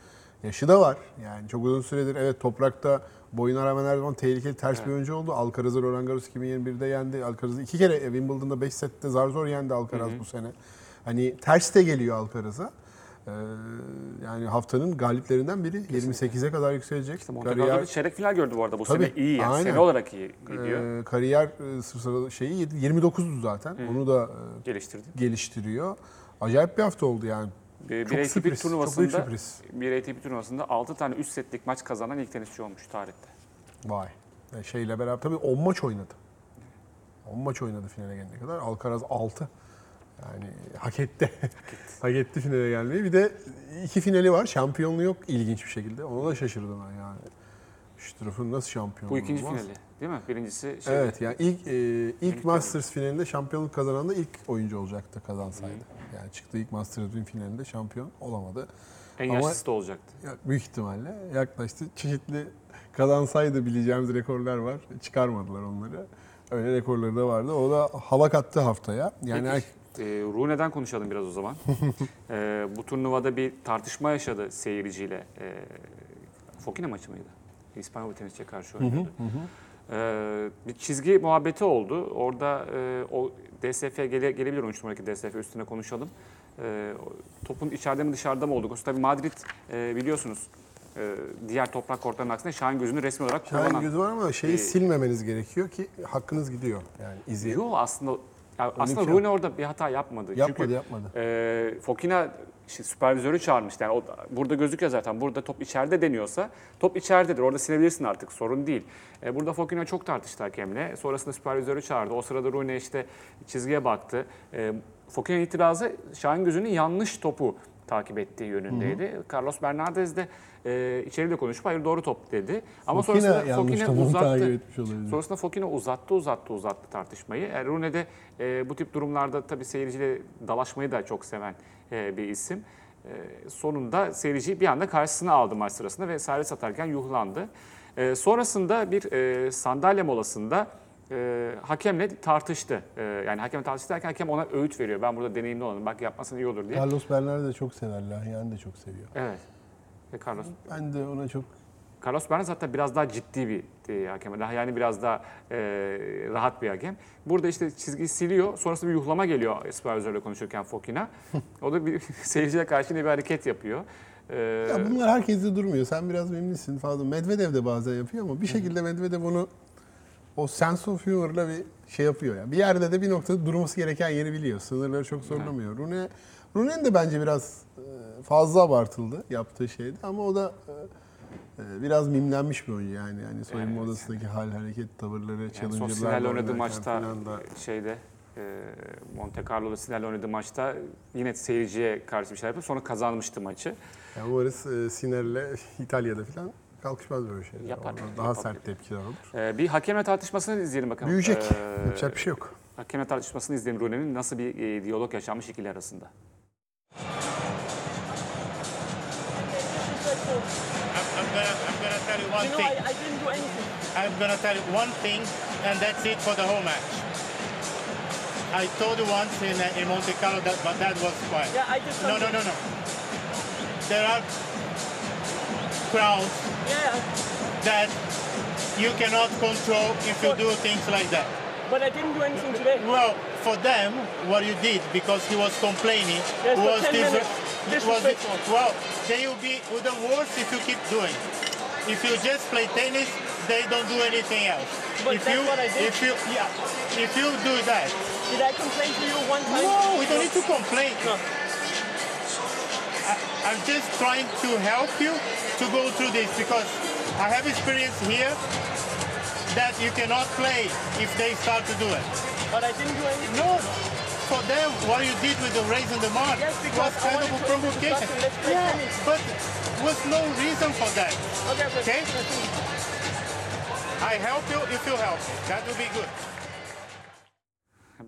yaşı da var. Yani çok uzun süredir evet toprakta boyuna rağmen her zaman tehlikeli ters bir oyuncu oldu. Alcaraz'ı Roland Garros 2021'de yendi. Alcaraz'ı iki kere Wimbledon'da 5 sette zar zor yendi Alcaraz bu sene. Hani ters de geliyor Alcaraz'a. Ee, yani haftanın galiplerinden biri 28'e kadar yükselecek. İşte Monte Carlo'da çeyrek final gördü bu arada. Bu Tabii, sene iyi yani. aynen. Sene olarak iyi gidiyor. Ee, kariyer e, sırası şeyi yedi- 29'du zaten. Onu da e, Geliştirdi. geliştiriyor. Acayip bir hafta oldu yani. Bir, Çok bir ATP sürpriz, çok büyük turnuvasında sürpriz. bir ATP turnuvasında 6 tane üst setlik maç kazanan ilk tenisçi olmuş tarihte. Vay. E, şeyle beraber tabii 10 maç oynadı. 10 maç oynadı finale gelene kadar. Alcaraz 6. Yani hak etti. *laughs* hak etti finale gelmeyi. Bir de iki finali var. Şampiyonluğu yok ilginç bir şekilde. Ona da şaşırdım ben yani. Struff'un nasıl şampiyonluğu Bu ikinci olmaz? finali değil mi? Birincisi şey, Evet yani ilk e, ilk Masters finalinde şampiyonluk kazanan da ilk oyuncu olacaktı kazansaydı. Yani çıktığı ilk Masters finalinde şampiyon olamadı. en ama- yaşlısı da olacaktı. Ya, büyük ihtimalle yaklaştı. Çeşitli kazansaydı bileceğimiz rekorlar var. Çıkarmadılar onları. Öyle rekorları da vardı. O da hava kattı haftaya. Yani Peki, e, Rune'den konuşalım biraz o zaman. *laughs* e, bu turnuvada bir tartışma yaşadı seyirciyle. E, Fokina maçı mıydı? İspanyol tenisçiye karşı oynuyordu. E, bir çizgi muhabbeti oldu. Orada e, o DSF gele, gelebilir 13 numaradaki DSF üstüne konuşalım. E, topun içeride mi dışarıda mı olduğu konusu. Tabii Madrid e, biliyorsunuz e, diğer toprak kortların aksine Şahin gözünü resmi olarak Şahin kullanan. gözü var ama şeyi Ee, silmemeniz gerekiyor ki hakkınız gidiyor. Yani izi Yok aslında ya aslında Rune orada bir hata yapmadı. yapmadı Çünkü yapmadı. e, Fokina işte süpervizörü çağırmıştı. Yani o, burada gözüküyor zaten. Burada top içeride deniyorsa top içeridedir. Orada silebilirsin artık sorun değil. E, burada Fokina çok tartıştı hakemle. Sonrasında süpervizörü çağırdı. O sırada Rune işte çizgiye baktı. E, Fokina'nın itirazı Şahin Gözü'nün yanlış topu takip ettiği yönündeydi. Carlos Bernardez de e, içeriyle konuşup hayır doğru top dedi. Ama Fokina sonrasında takip uzattı. Sonrasında Fokina uzattı, uzattı, uzattı tartışmayı. E, Rune de e, bu tip durumlarda tabii seyirciyle dalaşmayı da çok seven e, bir isim. E, sonunda seyirciyi bir anda karşısına aldı maç sırasında ve servis atarken yuhlandı. E, sonrasında bir e, sandalye molasında e, hakemle tartıştı. E, yani hakemle tartıştı derken hakem ona öğüt veriyor. Ben burada deneyimli olanım, bak yapmasan iyi olur diye. Carlos Bernard de çok sever. Lahyan de çok seviyor. Evet. Ve Carlos Ben de ona çok Carlos Bernard zaten biraz daha ciddi bir e, hakem. Daha Yani biraz daha e, rahat bir hakem. Burada işte çizgiyi siliyor. Sonrasında bir yuhlama geliyor supervizörle konuşurken Fokina. *laughs* O da bir *laughs* seyirciye karşı bir hareket yapıyor. E, Ya bunlar herkeste durmuyor. Sen biraz memnunsun fazla. Medvedev de bazen yapıyor ama bir şekilde Medvedev onu o sense of humor'la bir şey yapıyor. Yani bir yerde de bir noktada durması gereken yeri biliyor. Sınırları çok zorlamıyor. Rune Rune'nin de bence biraz e, fazla abartıldı yaptığı şeydi ama o da e, e, biraz mimlenmiş bir oyuncu yani. Yani soyunma Evet. odasındaki hal, hareket, tavırları, yani son challenger'larla Sinel'le oynadığı maçta da- şeyde Monte Carlo'da Sinel'le oynadığı maçta yine seyirciye karşı bir şey yapıp sonra kazanmıştı maçı. Yani umarız e, Siner'le İtalya'da falan kalkışmaz böyle şeyler. Yapar, Daha yapabilir. sert tepkiler olur. E, bir hakemle tartışmasını izleyelim bakalım. Büyüyecek. E, Yapacak bir şey yok. Hakemle tartışmasını izleyelim Rune'nin nasıl bir e, diyalog yaşanmış ikili arasında. Tell you one You know, thing. I, I didn't do anything. I'm gonna tell you one thing, and that's it for the whole match. I told you once in, uh, in Monte Carlo that, but that was quiet. Yeah, I did No, no, no, no. There are crowds Yeah, that you cannot control if you do things like that. but I didn't do anything today. Well, for them, what you did because he was complaining Yes, was 10 dis- minutes. was Disrespectful. well. They will be the worse if you keep doing. If you just play tennis, they don't do anything else. But if that's you, what I did. If you, yeah, if you do that, Did I complain to you one time? no, we don't need to complain. No. I, I'm just trying to help you to go through this because I have experience here that you cannot play if they start to do it. But I didn't do anything. No, for them, what you did with the raising the mark Yes, was kind of a provocation. introduce us and let's play Yeah, but was no reason for that. Okay, okay. Okay. I help you if you help. That will be good.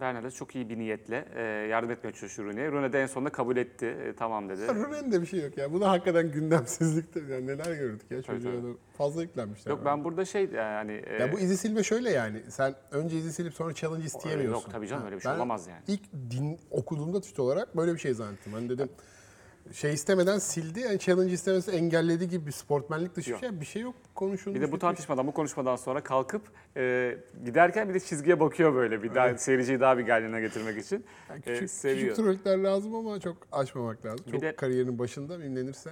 Bernardes çok iyi bir niyetle e, yardım etmeye çalışıyor Rune'ye. Rune de en sonunda kabul etti. E, tamam dedi. Rumen'de de bir şey yok ya. Bu da hakikaten gündemsizliktir. Yani neler gördük ya çocuğa da fazla yüklenmişler. Yok ben burada şey yani... e, Ya bu izi silme şöyle yani. Sen önce izi silip sonra challenge isteyemiyorsun. Yok tabii canım, öyle bir şey Ben olamaz yani. İlk din okuduğumda Twitter olarak böyle bir şey zannettim. Hani dedim şey istemeden sildi. Yani challenge istemesi engelledi gibi bir sportmenlik dışı Yok. bir şey. Bir şey yok konuşulmuş. Bir de bu bitmiş. tartışmadan, bu konuşmadan sonra kalkıp e, giderken bir de çizgiye bakıyor böyle bir daha seyirciyi daha bir gerginliğe getirmek için. Yani E, küçük, seviyor. küçük trollükler lazım ama çok aşmamak lazım. Bir çok de- kariyerinin başında mimlenirse.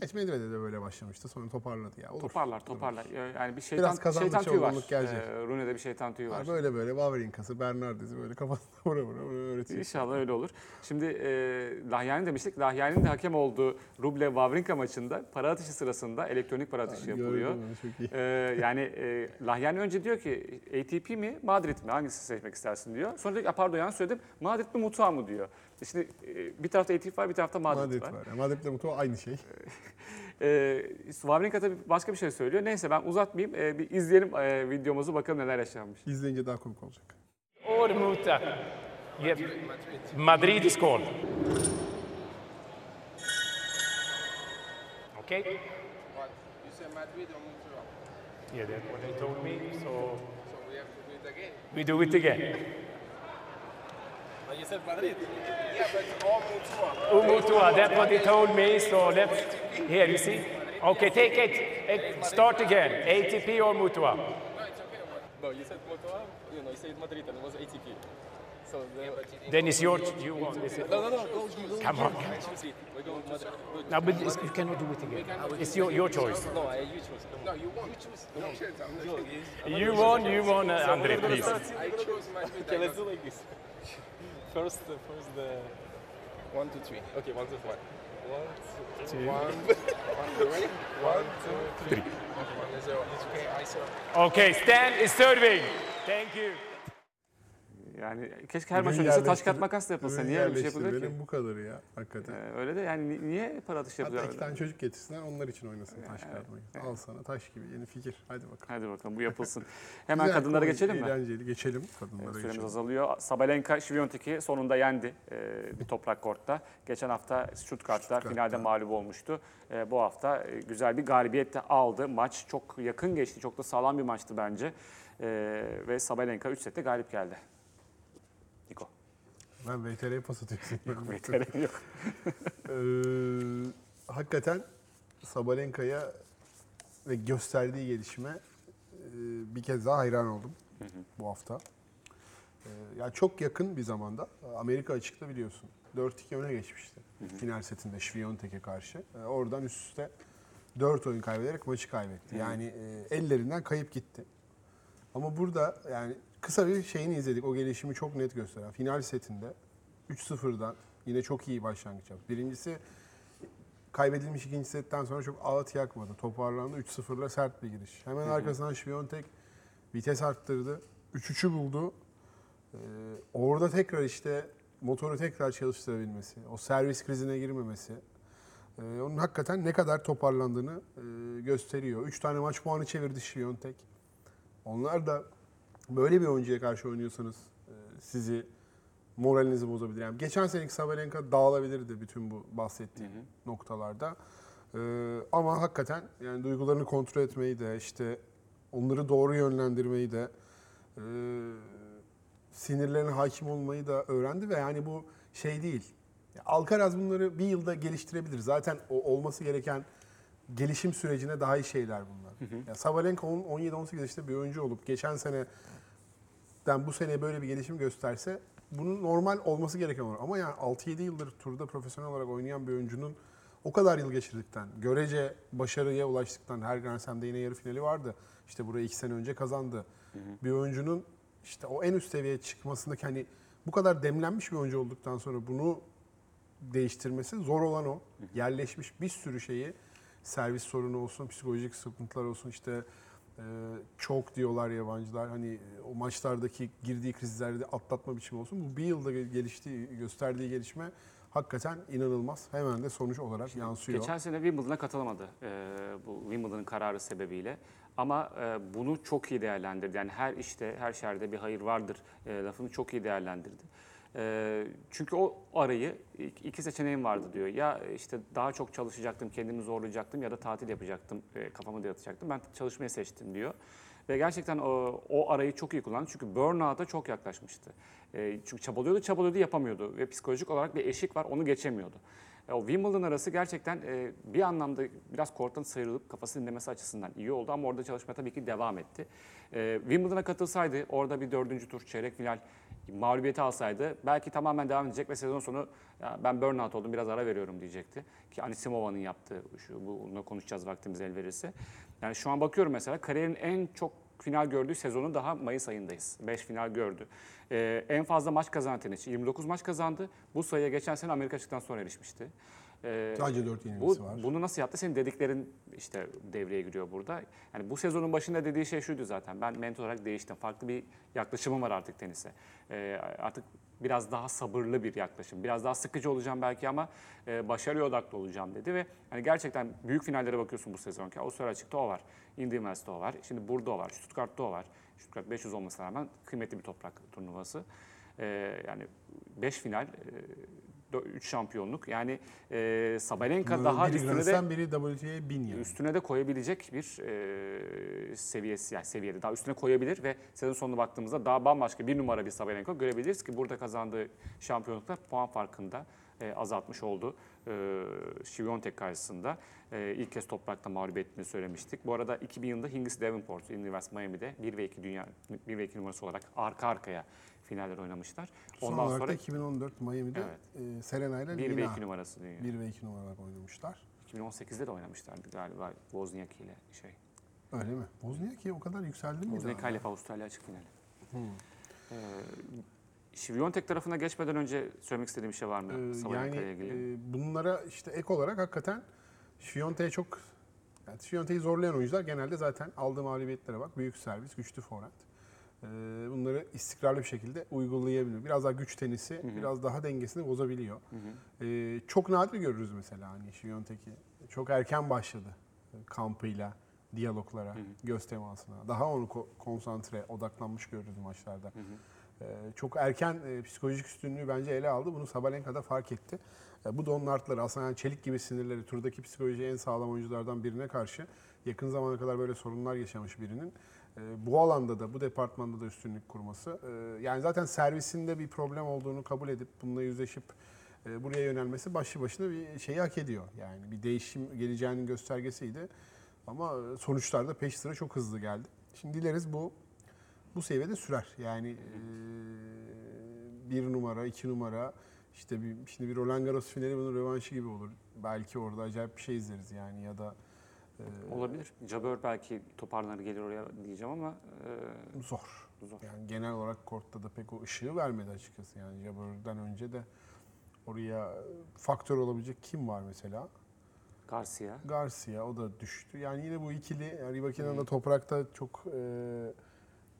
Geç Medvede'de de böyle başlamıştı. Sonra toparladı ya. Olur. Toparlar, toparlar. Yani bir şeytan, Biraz kazandıkça şeytan tüyü var. olgunluk gelecek. E, Rune'de bir şeytan tüyü var. Ha, böyle böyle Wawrinka'sı, Bernardes'i böyle kafasına *laughs* vura vura vura öğretiyor. İnşallah öyle olur. Şimdi e, Lahyani demiştik. Lahyani'nin de hakem olduğu Rublev Wawrinka maçında para atışı sırasında elektronik para atışı yapılıyor. Gördüm onu, çok iyi. E, yani e, Lahyani önce diyor ki ATP mi Madrid mi hangisini seçmek istersin diyor. Sonra diyor ki "Aa, pardon yanlış söyledim Madrid mi Mutua mı diyor. Şimdi e, bir tarafta ATP var bir tarafta Madrid, Madrid var. var. Yani Madrid'le Mutua aynı şey. *laughs* E, Wawrinka tabii başka bir şey söylüyor. Neyse ben uzatmayayım. E, bir izleyelim e, videomuzu bakalım neler yaşanmış. İzleyince daha komik olacak. or Muta. Yep. Madrid is called. Okay? You said Madrid or Montreal. Yeah, that's what they told me. So So we have to do it again. we do it again. But you said Madrid. Yeah, but all Montreal. Umutua, that's what he told me. So let's. Here, you see? Okay, take it. Start again. ATP or Mutua? No, it's okay. No, you said Montreal, you know, you said Madrid and it was ATP. So the, Then it's your. You want this? no, no, no, go, go, Come on. choose it. We're going Madrid. Good. No, but you cannot do it again. It's your, your choice. No, I, you choose. No, you won. You choose. No, no. You won, you won, uh, Andre, please. I chose my. Okay, let's do like this. First, uh, first the. One, two, three. Okay, one, two, one. One, two, One. One. You ready? One, two, three. One, zero. It's okay. I serve. Okay, Stan is serving. Thank you. Yani keşke her maç öncesi taş kağıt makas da yapılsa. Niye öyle bir şey yapılıyor ki? bu kadarı ya hakikaten. Ee, öyle de yani ni- niye para atışı Hatta yapılıyor? iki tane çocuk getirsinler onlar için oynasın taş kağıt makinesi. Al sana taş gibi yeni fikir. Hadi bakalım. Hadi bakalım bu yapılsın. *laughs* Hemen Güzel, kadınlara geçelim mi? Eğlenceli geçelim kadınlara Süremiz geçelim. azalıyor. Sabalenka Şiviyontek'i sonunda yendi e, bir toprak kortta. Geçen hafta Stuttgart'ta finalde mağlup olmuştu. E, bu hafta e, güzel bir galibiyet de aldı. Maç çok yakın geçti. Çok da sağlam bir maçtı bence. E, ve Sabalenka 3 sette galip geldi. Ben VTR'ye pas atıyorsun. Veteran yok. *laughs* Ee, hakikaten Sabalenka'ya ve gösterdiği gelişime e, bir kez daha hayran oldum bu hafta. Ee, ya çok yakın bir zamanda Amerika açıkta biliyorsun 4-2 öne geçmişti final setinde Şviyontek'e karşı. Ee, oradan üst üste 4 oyun kaybederek maçı kaybetti. Yani e, ellerinden kayıp gitti. Ama burada yani kısa bir şeyini izledik. O gelişimi çok net gösteren. Final setinde 3-0'dan yine çok iyi başlangıç yaptı. Birincisi kaybedilmiş ikinci setten sonra çok ağıt yakmadı. Toparlandı. 3-0'la sert bir giriş. Hemen arkasından Şviyontek vites arttırdı. 3-3'ü buldu. Ee, orada tekrar işte motoru tekrar çalıştırabilmesi, o servis krizine girmemesi, e, onun hakikaten ne kadar toparlandığını e, gösteriyor. 3 tane maç puanı çevirdi Şviyontek. Onlar da böyle bir oyuncuya karşı oynuyorsanız e, sizi moralinizi bozabilir. Yani geçen seneki Sabalenka dağılabilirdi bütün bu bahsettiğim noktalarda. E, ama hakikaten yani duygularını kontrol etmeyi de işte onları doğru yönlendirmeyi de e, sinirlerine hakim olmayı da öğrendi ve yani bu şey değil. Alcaraz bunları bir yılda geliştirebilir. Zaten o olması gereken gelişim sürecine daha iyi şeyler bunlar. Ya Sabalenka 17-18 yaşında bir oyuncu olup geçen sene bu sene böyle bir gelişim gösterse bunun normal olması gereken olur. Ama yani 6-7 yıldır turda profesyonel olarak oynayan bir oyuncunun o kadar yıl geçirdikten, görece başarıya ulaştıktan, her Grand Slam'de yine yarı finali vardı. İşte burayı iki sene önce kazandı. Bir oyuncunun işte o en üst seviyeye çıkmasındaki hani bu kadar demlenmiş bir oyuncu olduktan sonra bunu değiştirmesi zor olan o. Yerleşmiş bir sürü şeyi servis sorunu olsun, psikolojik sıkıntılar olsun işte e, çok diyorlar yabancılar hani o maçlardaki girdiği krizleri de atlatma biçimi olsun. Bu bir yılda gel- geliştiği, gösterdiği gelişme hakikaten inanılmaz. Hemen de sonuç olarak yansıyor. Geçen sene Wimbledon'a katılamadı e, bu Wimbledon'ın kararı sebebiyle. Ama e, bunu çok iyi değerlendirdi. Yani her işte, her şerde bir hayır vardır e, lafını çok iyi değerlendirdi. E, çünkü o arayı ik- iki seçeneğim vardı diyor. Ya işte daha çok çalışacaktım, kendimi zorlayacaktım ya da tatil yapacaktım, e, kafamı da yatacaktım. Ben çalışmayı seçtim diyor. Ve gerçekten o, o arayı çok iyi kullandı. Çünkü burnout'a çok yaklaşmıştı. E, çünkü çabalıyordu, çabalıyordu, yapamıyordu. Ve psikolojik olarak bir eşik var, onu geçemiyordu. E, O Wimbledon arası gerçekten e, bir anlamda biraz korttan sıyrılıp kafasını dinlemesi açısından iyi oldu ama orada çalışma tabii ki devam etti. E, Wimbledon'a katılsaydı orada bir dördüncü tur çeyrek final mağlubiyeti alsaydı belki tamamen devam edecek ve sezon sonu ya ben burnout oldum biraz ara veriyorum diyecekti. Ki Anisimova'nın yaptığı şu bununla konuşacağız vaktimiz el verirse. Yani şu an bakıyorum mesela kariyerin en çok final gördüğü sezonu daha Mayıs ayındayız. 5 final gördü. Ee, en fazla maç kazanan tenisçi 29 maç kazandı. Bu sayıya geçen sene Amerika açıktan sonra erişmişti. Ee, Sadece 4 bu, yenilgisi var. bunu nasıl yaptı? Senin dediklerin işte devreye giriyor burada. Yani bu sezonun başında dediği şey şuydu zaten. Ben mentor olarak değiştim. Farklı bir yaklaşımım var artık tenise. Ee, artık biraz daha sabırlı bir yaklaşım. Biraz daha sıkıcı olacağım belki ama e, başarıya odaklı olacağım dedi ve hani gerçekten büyük finallere bakıyorsun bu sezonki. Avustralya açıkta o var. West'te o var. Şimdi burada o var. Stuttgart'ta o var. Stuttgart 500 olmasına rağmen kıymetli bir toprak turnuvası. Ee, yani 5 final, 3 şampiyonluk. Yani e, Sabalenka daha biri üstüne de biri WTA 1000 yani. üstüne de koyabilecek bir e, seviyesi yani seviyede daha üstüne koyabilir ve sezon sonuna baktığımızda daha bambaşka bir numara bir Sabalenka görebiliriz ki burada kazandığı şampiyonluklar puan farkında e, azaltmış oldu. E, Şiviyontek karşısında e, ilk kez toprakta mağlup ettiğini söylemiştik. Bu arada 2000 yılında Hingis Davenport, University Miami'de 1 ve 2 dünya 1 ve 2 numarası olarak arka arkaya finaller oynamışlar. Son Ondan olarak sonra da 2014 Miami'de e, Serena ile 1 ve Lina 2 numarası dünya. 1 ve 2 numaralar oynamışlar. 2018'de de oynamışlardı galiba Wozniacki ile şey. Öyle mi? Wozniacki o kadar yükseldi mi? Wozniacki ile Avustralya açık finali. Ee, Şiviyontek tarafına geçmeden önce söylemek istediğim bir şey var mı? Ee, yani ilgili. e, bunlara işte ek olarak hakikaten Şiyonte'ye çok yani Şiyonte'yi zorlayan oyuncular genelde zaten aldığı mağlubiyetlere bak. Büyük servis, güçlü forehand. Ee, bunları istikrarlı bir şekilde uygulayabiliyor. Biraz daha güç tenisi, biraz daha dengesini bozabiliyor. Ee, çok nadir görürüz mesela hani Şiyontek'i. Çok erken başladı kampıyla, diyaloglara, göz temasına. Daha onu ko- konsantre, odaklanmış görürüz maçlarda. Ee, çok erken e, psikolojik üstünlüğü bence ele aldı. Bunu Sabalenka da fark etti. E, bu da onun artları. Aslında yani çelik gibi sinirleri, turdaki psikoloji en sağlam oyunculardan birine karşı yakın zamana kadar böyle sorunlar yaşamış birinin e, bu alanda da, bu departmanda da üstünlük kurması. e, yani zaten servisinde bir problem olduğunu kabul edip bununla yüzleşip e, buraya yönelmesi başlı başına bir şeyi hak ediyor. Yani bir değişim geleceğinin göstergesiydi. Ama e, sonuçlar da peş sıra çok hızlı geldi. Şimdi dileriz bu bu seviyede sürer. Yani e, bir numara, iki numara, işte bir, şimdi bir Roland Garros finali bunun rövanşı gibi olur. Belki orada acayip bir şey izleriz yani ya da e, Olabilir. Jabeur belki toparlanır gelir oraya diyeceğim ama e, zor. Zor. Yani genel olarak kortta da pek o ışığı vermedi açıkçası. Yani Jabber'dan önce de oraya faktör olabilecek kim var mesela? Garcia. Garcia o da düştü. Yani yine bu ikili yani Rivakina'nın da toprakta çok e,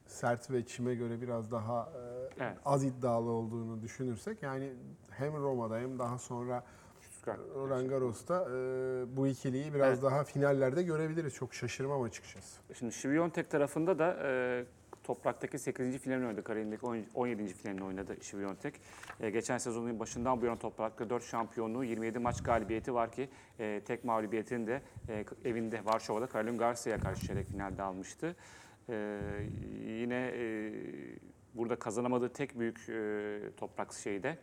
sert ve çime göre biraz daha e, Evet. az iddialı olduğunu düşünürsek yani hem Roma'da hem daha sonra Stuttgart. Roland Garros'ta e, bu ikiliyi biraz Evet. daha finallerde görebiliriz. Çok şaşırmam açıkçası. Şimdi Şiviyontek tarafında da e, topraktaki 8. finalini oynadı. Kariyerindeki 10 17. finalini oynadı Şiviyontek. E, geçen sezonun başından bu yana toprakta 4 şampiyonluğu, 27 maç galibiyeti var ki e, tek mağlubiyetini de e, evinde Varşova'da Caroline Garcia'ya karşı çeyrek finalde almıştı. E, yine e, burada kazanamadığı tek büyük e, toprak şeyde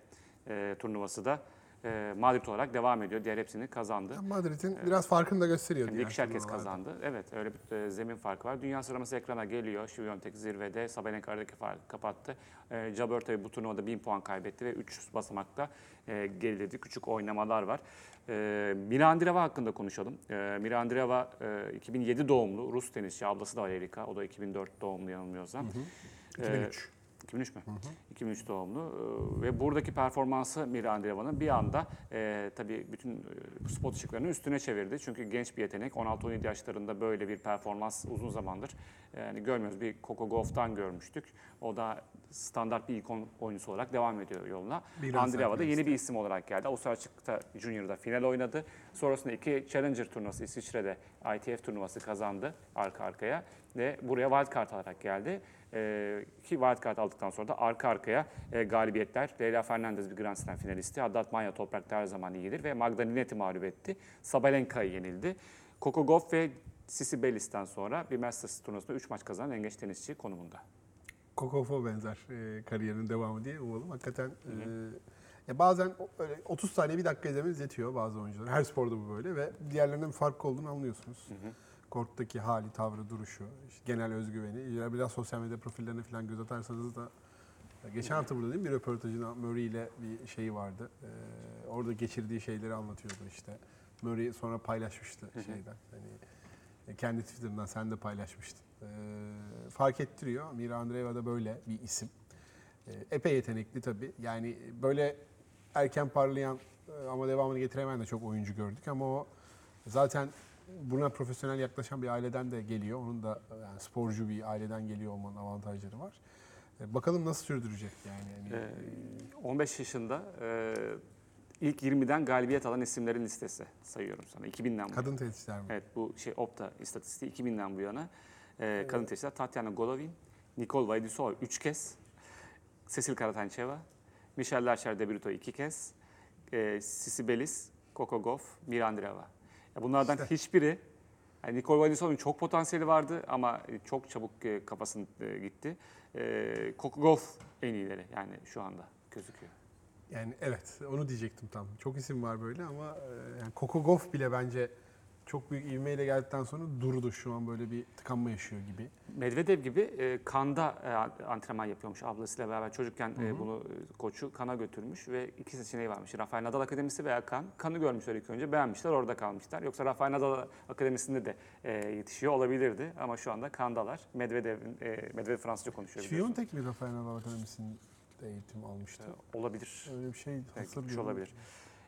e, turnuvası da e, Madrid olarak devam ediyor. Diğer hepsini kazandı. Madrid'in biraz farkını da gösteriyor. Diğer ikişer kez kazandı. Evet öyle bir e, zemin farkı var. Dünya sıralaması ekrana geliyor. Şiviyontek zirvede. Sabalenka aradaki farkı kapattı. E, Jabeur tabii bu turnuvada 1000 puan kaybetti ve 3 basamakta e, geriledi. Küçük oynamalar var. E, Mira Andreeva hakkında konuşalım. E, Mira Andreeva e, 2007 doğumlu Rus tenisçi. Ablası da var Erika. O da 2004 doğumlu yanılmıyorsam. E, 2003. 2003 mü? 2003 doğumlu Ee, ve buradaki performansı Mira Andreeva'nın bir anda e, tabii bütün e, spot ışıklarını üstüne çevirdi. Çünkü genç bir yetenek. 16-17 yaşlarında böyle bir performans uzun zamandır yani görmüyoruz. Bir Coco Gauff'tan görmüştük. O da standart bir ikon oyuncusu olarak devam ediyor yoluna. Andreeva da yeni bir isim olarak geldi. Avustralya açıkta Junior'da final oynadı. Sonrasında iki Challenger turnuvası İsviçre'de ITF turnuvası kazandı arka arkaya ve buraya wildcard alarak geldi. Ee, ki wildcard aldıktan sonra da arka arkaya e, galibiyetler. Leyla Fernandez bir Grand Slam finalisti. Haddad Maya toprakta her zaman iyidir ve Magda Linet'i mağlup etti. Sabalenka'yı yenildi. Coco Gauff ve Sisi Bellis'ten sonra bir Masters turnuvasında 3 maç kazanan en genç tenisçi konumunda. Kokofo benzer e, kariyerinin devamı diye umalım. Hakikaten e, Ya bazen o- öyle 30 saniye bir dakika izlemeniz yetiyor bazı oyuncular. Her sporda bu böyle ve diğerlerinden bir fark olduğunu anlıyorsunuz. Korttaki hali, tavrı, duruşu, işte genel özgüveni. Ya biraz sosyal medya profillerine falan göz atarsanız da Geçen hafta burada değil mi bir röportajında Murray ile bir şeyi vardı. Ee, orada geçirdiği şeyleri anlatıyordu işte. Murray sonra paylaşmıştı şeyden. Hani e, kendi Twitter'ından sen de paylaşmıştın. Ee, fark ettiriyor. Mira Andreeva da böyle bir isim. Ee, epey yetenekli tabii. Yani böyle erken parlayan e, ama devamını getiremeyen de çok oyuncu gördük ama o zaten buna profesyonel yaklaşan bir aileden de geliyor. Onun da yani sporcu bir aileden geliyor olmanın avantajları var. E, Bakalım nasıl sürdürecek yani. yani Ee, 15 yaşında e, ilk 20'den galibiyet alan isimlerin listesi sayıyorum sana. 2000'den bu kadın tenisçiler mi? Evet bu şey Opta istatistiği 2000'den bu yana. E, kadın tenisçiler Tatyana Golovin, Nicole Vaidisova 3 kez, Cecil Karatancheva, Michelle Larcher de Brito 2 kez, e, Sisi Belis, Coco Gauff, Mira Andreeva. Ya bunlardan hiçbiri yani Nicole Vaidisova'nın çok potansiyeli vardı ama çok çabuk e, kafasını e, gitti. E, Gauff en iyileri yani şu anda gözüküyor. Yani evet onu diyecektim tam. Çok isim var böyle ama e, yani Gauff bile bence çok büyük ivmeyle geldikten sonra durdu şu an böyle bir tıkanma yaşıyor gibi. Medvedev gibi e, kanda e, antrenman yapıyormuş ablasıyla beraber. Çocukken e, bunu e, koçu kana götürmüş ve iki seçeneği varmış. Rafael Nadal Akademisi veya kan. Kanı görmüşler ilk önce beğenmişler orada kalmışlar. Yoksa Rafael Nadal Akademisi'nde de e, yetişiyor olabilirdi ama şu anda kandalar. Medvedev'in, e, Medvedev Fransızca konuşuyor. Fiontek mi Rafael Nadal Akademisi'nde eğitim almıştı? Olabilir. Öyle bir şey hatırlıyorum. olabilir.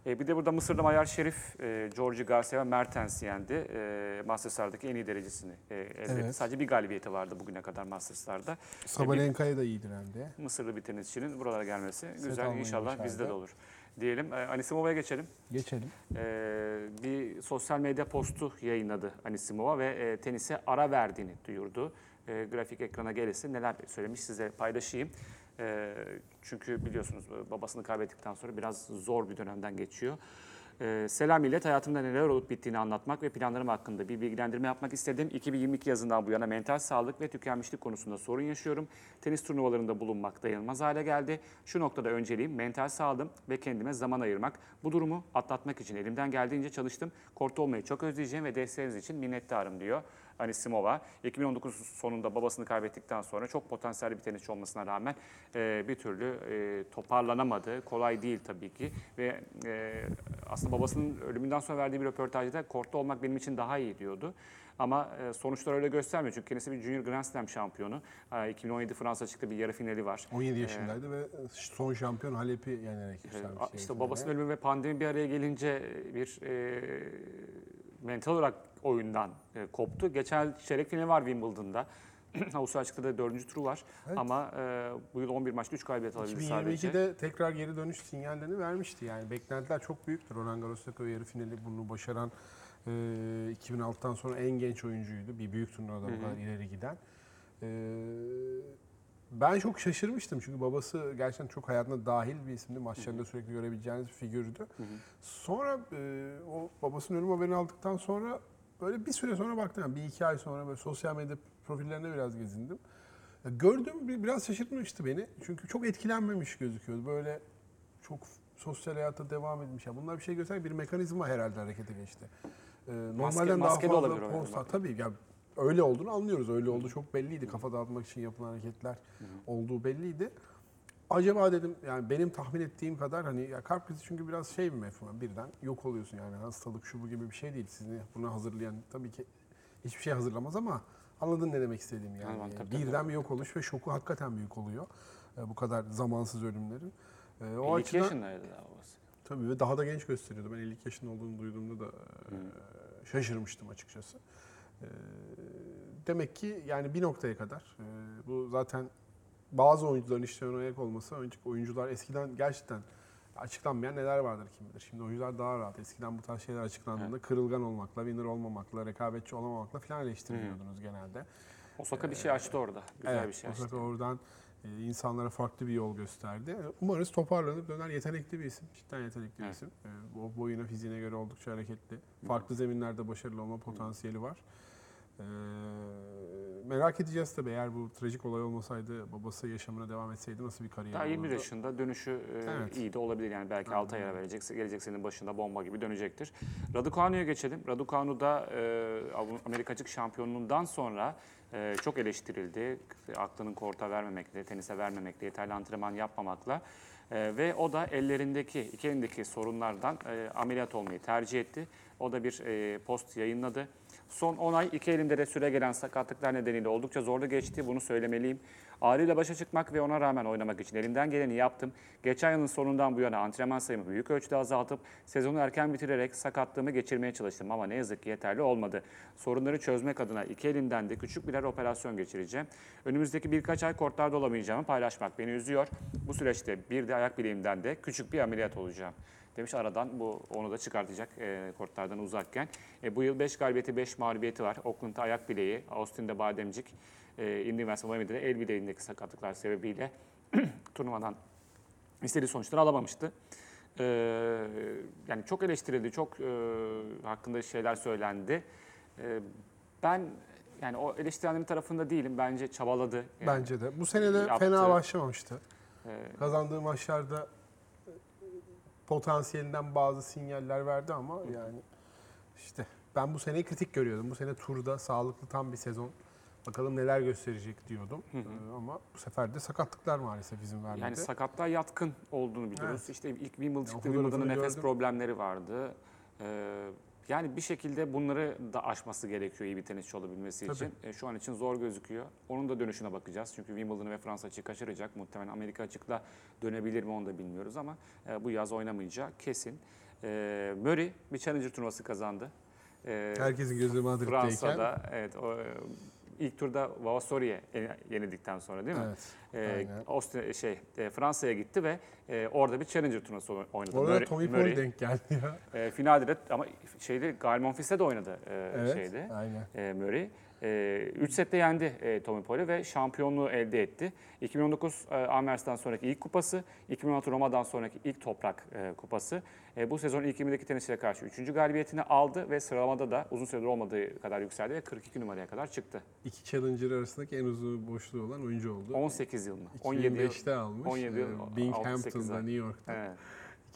E, bir de burada Mısır'da Mayar Şerif, e, Georgi Garcia ve Mertens yendi. E, Masters'lardaki en iyi derecesini e, elde etti. Evet. Sadece bir galibiyeti vardı bugüne kadar Masters'larda. Sabalenka'ya da iyi direndi. Mısırlı bir tenisçinin buralara gelmesi güzel. almayı İnşallah başardı. bizde de olur. Diyelim. E, Anisimova'ya geçelim. Geçelim. E, bir sosyal medya postu yayınladı Anisimova ve e, tenise ara verdiğini duyurdu. E, grafik ekrana gelirse neler söylemiş size paylaşayım. E, çünkü biliyorsunuz e, babasını kaybettikten sonra biraz zor bir dönemden geçiyor. E, selam millet, hayatımda neler olup bittiğini anlatmak ve planlarım hakkında bir bilgilendirme yapmak istedim. 2022 yazından bu yana mental sağlık ve tükenmişlik konusunda sorun yaşıyorum. Tenis turnuvalarında bulunmak dayanılmaz hale geldi. Şu noktada önceliğim mental sağlığım ve kendime zaman ayırmak. Bu durumu atlatmak için elimden geldiğince çalıştım. Kortta olmayı çok özleyeceğim ve desteğiniz için minnettarım diyor. Anisimova 2019 sonunda babasını kaybettikten sonra çok potansiyelli bir tenisçi olmasına rağmen e, bir türlü e, toparlanamadı. Kolay değil tabii ki ve e, aslında babasının ölümünden sonra verdiği bir röportajda kortta olmak benim için daha iyi diyordu. Ama e, sonuçlar öyle göstermiyor çünkü kendisi bir Junior Grand Slam şampiyonu. E, 2017 Fransa açıkta bir yarı finali var. 17 yaşındaydı ve son şampiyon Halep'i yenerek Ee, yükselmiş. işte finale. babasının ölümü ve pandemi bir araya gelince bir e, mental olarak oyundan e, koptu. Geçen çeyrek finali var Wimbledon'da. *clears throat* Avustralya açıkta da dördüncü turu var. Ama e, bu yıl 11 maçta 3 galibiyet alabildi sadece. 2022'de tekrar geri dönüş sinyallerini vermişti. Yani beklentiler çok büyüktür. Roland Garros'taki yarı finali bunu başaran e, 2006'dan sonra en genç oyuncuydu. Bir büyük turnuvada bu kadar ileri giden. E, ben çok şaşırmıştım çünkü babası gerçekten çok hayatına dahil bir isimdi. Maçlarında sürekli görebileceğiniz bir figürdü. Sonra e, o babasının ölüm haberini aldıktan sonra böyle bir süre sonra baktım. Yani bir iki ay sonra böyle sosyal medya profillerine biraz gezindim. Ya Gördüm bir- biraz şaşırtmıştı beni. Çünkü çok etkilenmemiş gözüküyordu. Böyle çok sosyal hayata devam etmiş. Bunlar bir şey göster bir mekanizma herhalde harekete geçti. Ee, normalden daha maske de fazla olabilir o post yani. Tabii öyle olduğunu anlıyoruz. Öyle oldu çok belliydi. Kafa dağıtmak için yapılan hareketler olduğu belliydi. Acaba dedim yani benim tahmin ettiğim kadar hani ya kalp krizi çünkü biraz şey bir mefhum. Birden yok oluyorsun yani hastalık şu bu gibi bir şey değil. Sizi buna hazırlayan tabii ki hiçbir şey hazırlamaz ama anladın ne demek istediğimi yani. Anladım, tabii, tabii. Birden bir yok oluş ve şoku hakikaten büyük oluyor. Ee, bu kadar zamansız ölümlerin. Ee, o 52 açıdan yaşındaydı daha babası. tabii ve daha da genç gösteriyordu. Ben 52 yaşında olduğunu duyduğumda da e, şaşırmıştım açıkçası. E, demek ki yani bir noktaya kadar e, bu zaten bazı oyuncuların işlerine ayak olması oyuncular eskiden gerçekten açıklanmayan neler vardır kim bilir. Şimdi oyuncular daha rahat. Eskiden bu tarz şeyler açıklandığında kırılgan olmakla, winner olmamakla, rekabetçi olamamakla falan eleştiriliyordunuz genelde. Osaka bir şey açtı orada. Güzel evet, bir şey açtı. Osaka oradan e, insanlara farklı bir yol gösterdi. Umarız toparlanıp döner yetenekli bir isim. Cidden yetenekli bir Evet. isim. E, o boyuna, fiziğine göre oldukça hareketli. Farklı zeminlerde başarılı olma potansiyeli var. Ee, merak edeceğiz tabii eğer bu trajik olay olmasaydı babası yaşamına devam etseydi nasıl bir kariyer Daha 21 olurdu? yaşında dönüşü e, Evet. iyi de olabilir yani belki 6 aya verecek, gelecek senin başında bomba gibi dönecektir. Raducanu'ya geçelim. Raducanu da e, Av- Amerika açık şampiyonluğundan sonra e, çok eleştirildi. Aklının korta vermemekle, tenise vermemekle, yeterli antrenman yapmamakla. E, ve o da ellerindeki, iki elindeki sorunlardan e, ameliyat olmayı tercih etti. O da bir e, post yayınladı. Son 10 ay iki elimde de süre gelen sakatlıklar nedeniyle oldukça zorlu geçti. Bunu söylemeliyim. Ağrıyla başa çıkmak ve ona rağmen oynamak için elimden geleni yaptım. Geçen yılın sonundan bu yana antrenman sayımı büyük ölçüde azaltıp sezonu erken bitirerek sakatlığımı geçirmeye çalıştım ama ne yazık ki yeterli olmadı. Sorunları çözmek adına iki elimden de küçük birer operasyon geçireceğim. Önümüzdeki birkaç ay kortlarda olamayacağımı paylaşmak beni üzüyor. Bu süreçte bir de ayak bileğimden de küçük bir ameliyat olacağım. Demiş aradan bu onu da çıkartacak e, kortlardan uzakken. E, bu yıl 5 galibiyeti 5 mağlubiyeti var. Oakland'da ayak bileği, Austin'de bademcik, e, Indian ve Miami'de de el bileğindeki sakatlıklar sebebiyle *clears throat* turnuvadan istediği sonuçları alamamıştı. E, yani çok eleştirildi, çok e, hakkında şeyler söylendi. E, ben yani o eleştirenlerin tarafında değilim. Bence çabaladı. Yani, Bence de. Bu sene de Yaptı. fena başlamamıştı. e, Kazandığı maçlarda potansiyelinden bazı sinyaller verdi ama yani işte ben bu seneyi kritik görüyordum. Bu sene turda sağlıklı tam bir sezon. Bakalım neler gösterecek diyordum. Ee, ama bu sefer de sakatlıklar maalesef izin vermedi. Yani sakatlığa yatkın olduğunu biliyoruz. Evet. İşte ilk Wimbledon'da nefes gördüm. problemleri vardı. Ee, yani bir şekilde bunları da aşması gerekiyor iyi bir tenisçi olabilmesi Tabii. için. E, şu an için zor gözüküyor. Onun da dönüşüne bakacağız. Çünkü Wimbledon ve Fransa açık kaçıracak. Muhtemelen Amerika açıkla dönebilir mi onu da bilmiyoruz ama e, bu yaz oynamayacak kesin. E, Murray bir Challenger turnuvası kazandı. E, Herkesin gözü Madrid'deyken. Fransa'da evet o, e, ilk turda Vavasori'ye yenildikten sonra değil mi? Evet. Ee. Avusturya şey e, Fransa'ya gitti ve e, orada bir Challenger turnuvası oynadı. Orada Murray- Tommy. Paul denk geldi ya. E, finalde de ama şeyde Gael Monfils'te de oynadı e, Evet. şeyde. Aynen. E, Murray. 3 sette yendi e, Tommy Paul'ü ve şampiyonluğu elde etti. 2019 e, Amers'tan sonraki ilk kupası, 2016 Roma'dan sonraki ilk toprak e, kupası. E, bu sezon ilk 20'deki tenisçilere karşı 3. galibiyetini aldı ve sıralamada da uzun süredir olmadığı kadar yükseldi ve 42 numaraya kadar çıktı. İki Challenger arasındaki en uzun boşluğu olan oyuncu oldu. 18 yıl mı? 17 yıl. 2005'te almış. 17 yıl, Ee, 6-8 Binghamton'da. New York'ta. Evet.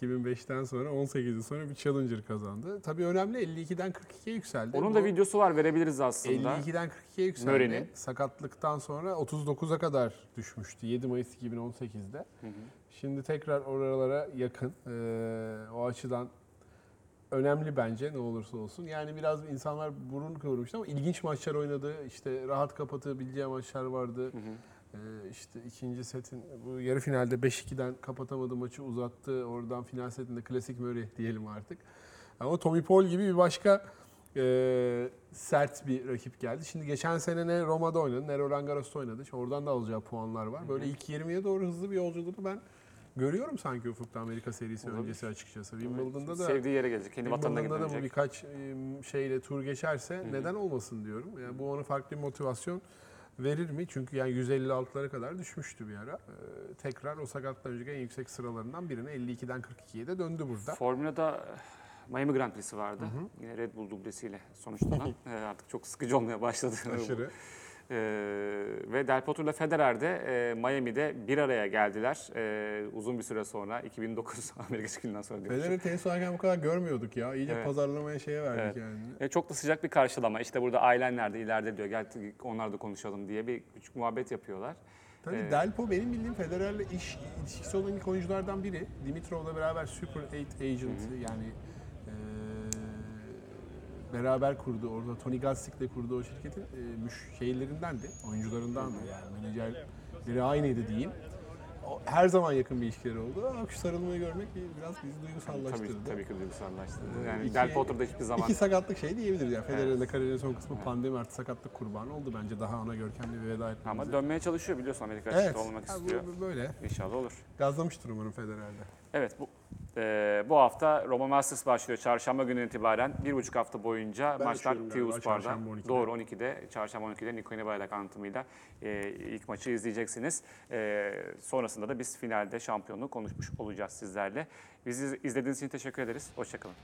2005'ten sonra 18 yıl sonra bir Challenger kazandı. Tabii önemli 52'den 42'ye yükseldi. Onun Bu da videosu var verebiliriz aslında. 52'den 42'ye yükseldi. Murray'nin. Sakatlıktan sonra 39'a kadar düşmüştü 7 Mayıs 2018'de. Şimdi tekrar oralara yakın. Ee, o açıdan önemli bence ne olursa olsun. Yani biraz insanlar burun kıvırmıştı ama ilginç maçlar oynadı. İşte rahat kapatabileceği maçlar vardı. Ee, işte ikinci setin bu yarı finalde 5-2'den kapatamadı maçı uzattı. Oradan final setinde klasik Murray diyelim artık. Ama Tommy Paul gibi bir başka e, sert bir rakip geldi. Şimdi geçen sene ne Roma'da oynadı ne Roland Garros'ta oynadı. Şimdi oradan da alacağı puanlar var. Böyle ilk 20'ye doğru hızlı bir yolculuğunu ben görüyorum sanki ufukta Amerika serisi öncesi açıkçası. Wimbledon'da da Sevdiği yere gelecek. Kendi vatanına Wimbledon'da da bu gidecek. birkaç şeyle tur geçerse neden olmasın diyorum. Yani bu ona farklı bir motivasyon verir mi? Çünkü yani 156'lara kadar düşmüştü bir ara. Ee, tekrar o sakatlıktan önceki en yüksek sıralarından birine 52'den 42'ye de döndü burada. Formula'da Miami Grand Prix'si vardı. Yine Red Bull dublesiyle sonuçlanan. *laughs* Ee, artık çok sıkıcı olmaya başladı. Aşırı. *laughs* Ee, ve Del Potro ile Federer de e, Miami'de bir araya geldiler. Ee, uzun bir süre sonra 2009 *laughs* Amerika çıkışından sonra. Federer'i tenis oynarken bu kadar görmüyorduk ya. İyice Evet. pazarlamaya şeye verdik Evet. yani. E, çok da sıcak bir karşılama. İşte burada ailen nerede, ileride diyor. Gel onlar da konuşalım diye bir küçük muhabbet yapıyorlar. Tabii Evet. Delpo benim bildiğim Federer'le iş ilişkisi olan ilk oyunculardan biri. Dimitrov'la beraber Super 8 Agent yani eee, beraber kurdu orada Tony Gatzik'le kurduğu o şirketin eee müş şeylerindendi, oyuncularındandı yani menajerleri aynıydı diyeyim. O, her zaman yakın bir ilişkileri oldu şu sarılmayı görmek biraz bizi duygusallaştırdı. Tabii, tabii ki duygusallaştırdı. Ee, Yani iki- Del Potro da hiçbir zaman İki sakatlık şey diyebiliriz yani. Federer'in de kariyerinin son kısmı pandemi artı sakatlık kurbanı oldu bence daha ona görkemli bir veda etmemize. ama dönmeye çalışıyor biliyorsun Amerika açıkta olmak bu- istiyor. bu böyle. İnşallah olur. Gazlamıştır umarım Federer'de. Evet, bu, e, bu hafta Roma Masters başlıyor çarşamba günü itibaren. Bir buçuk hafta boyunca Ben maçlar açıyorum galiba, Doğru 12'de, çarşamba 12'de Niko Bayrak anlatımıyla e, ilk maçı izleyeceksiniz. E, sonrasında da biz finalde şampiyonluğu konuşmuş olacağız sizlerle. Bizi izlediğiniz için teşekkür ederiz. Hoşçakalın.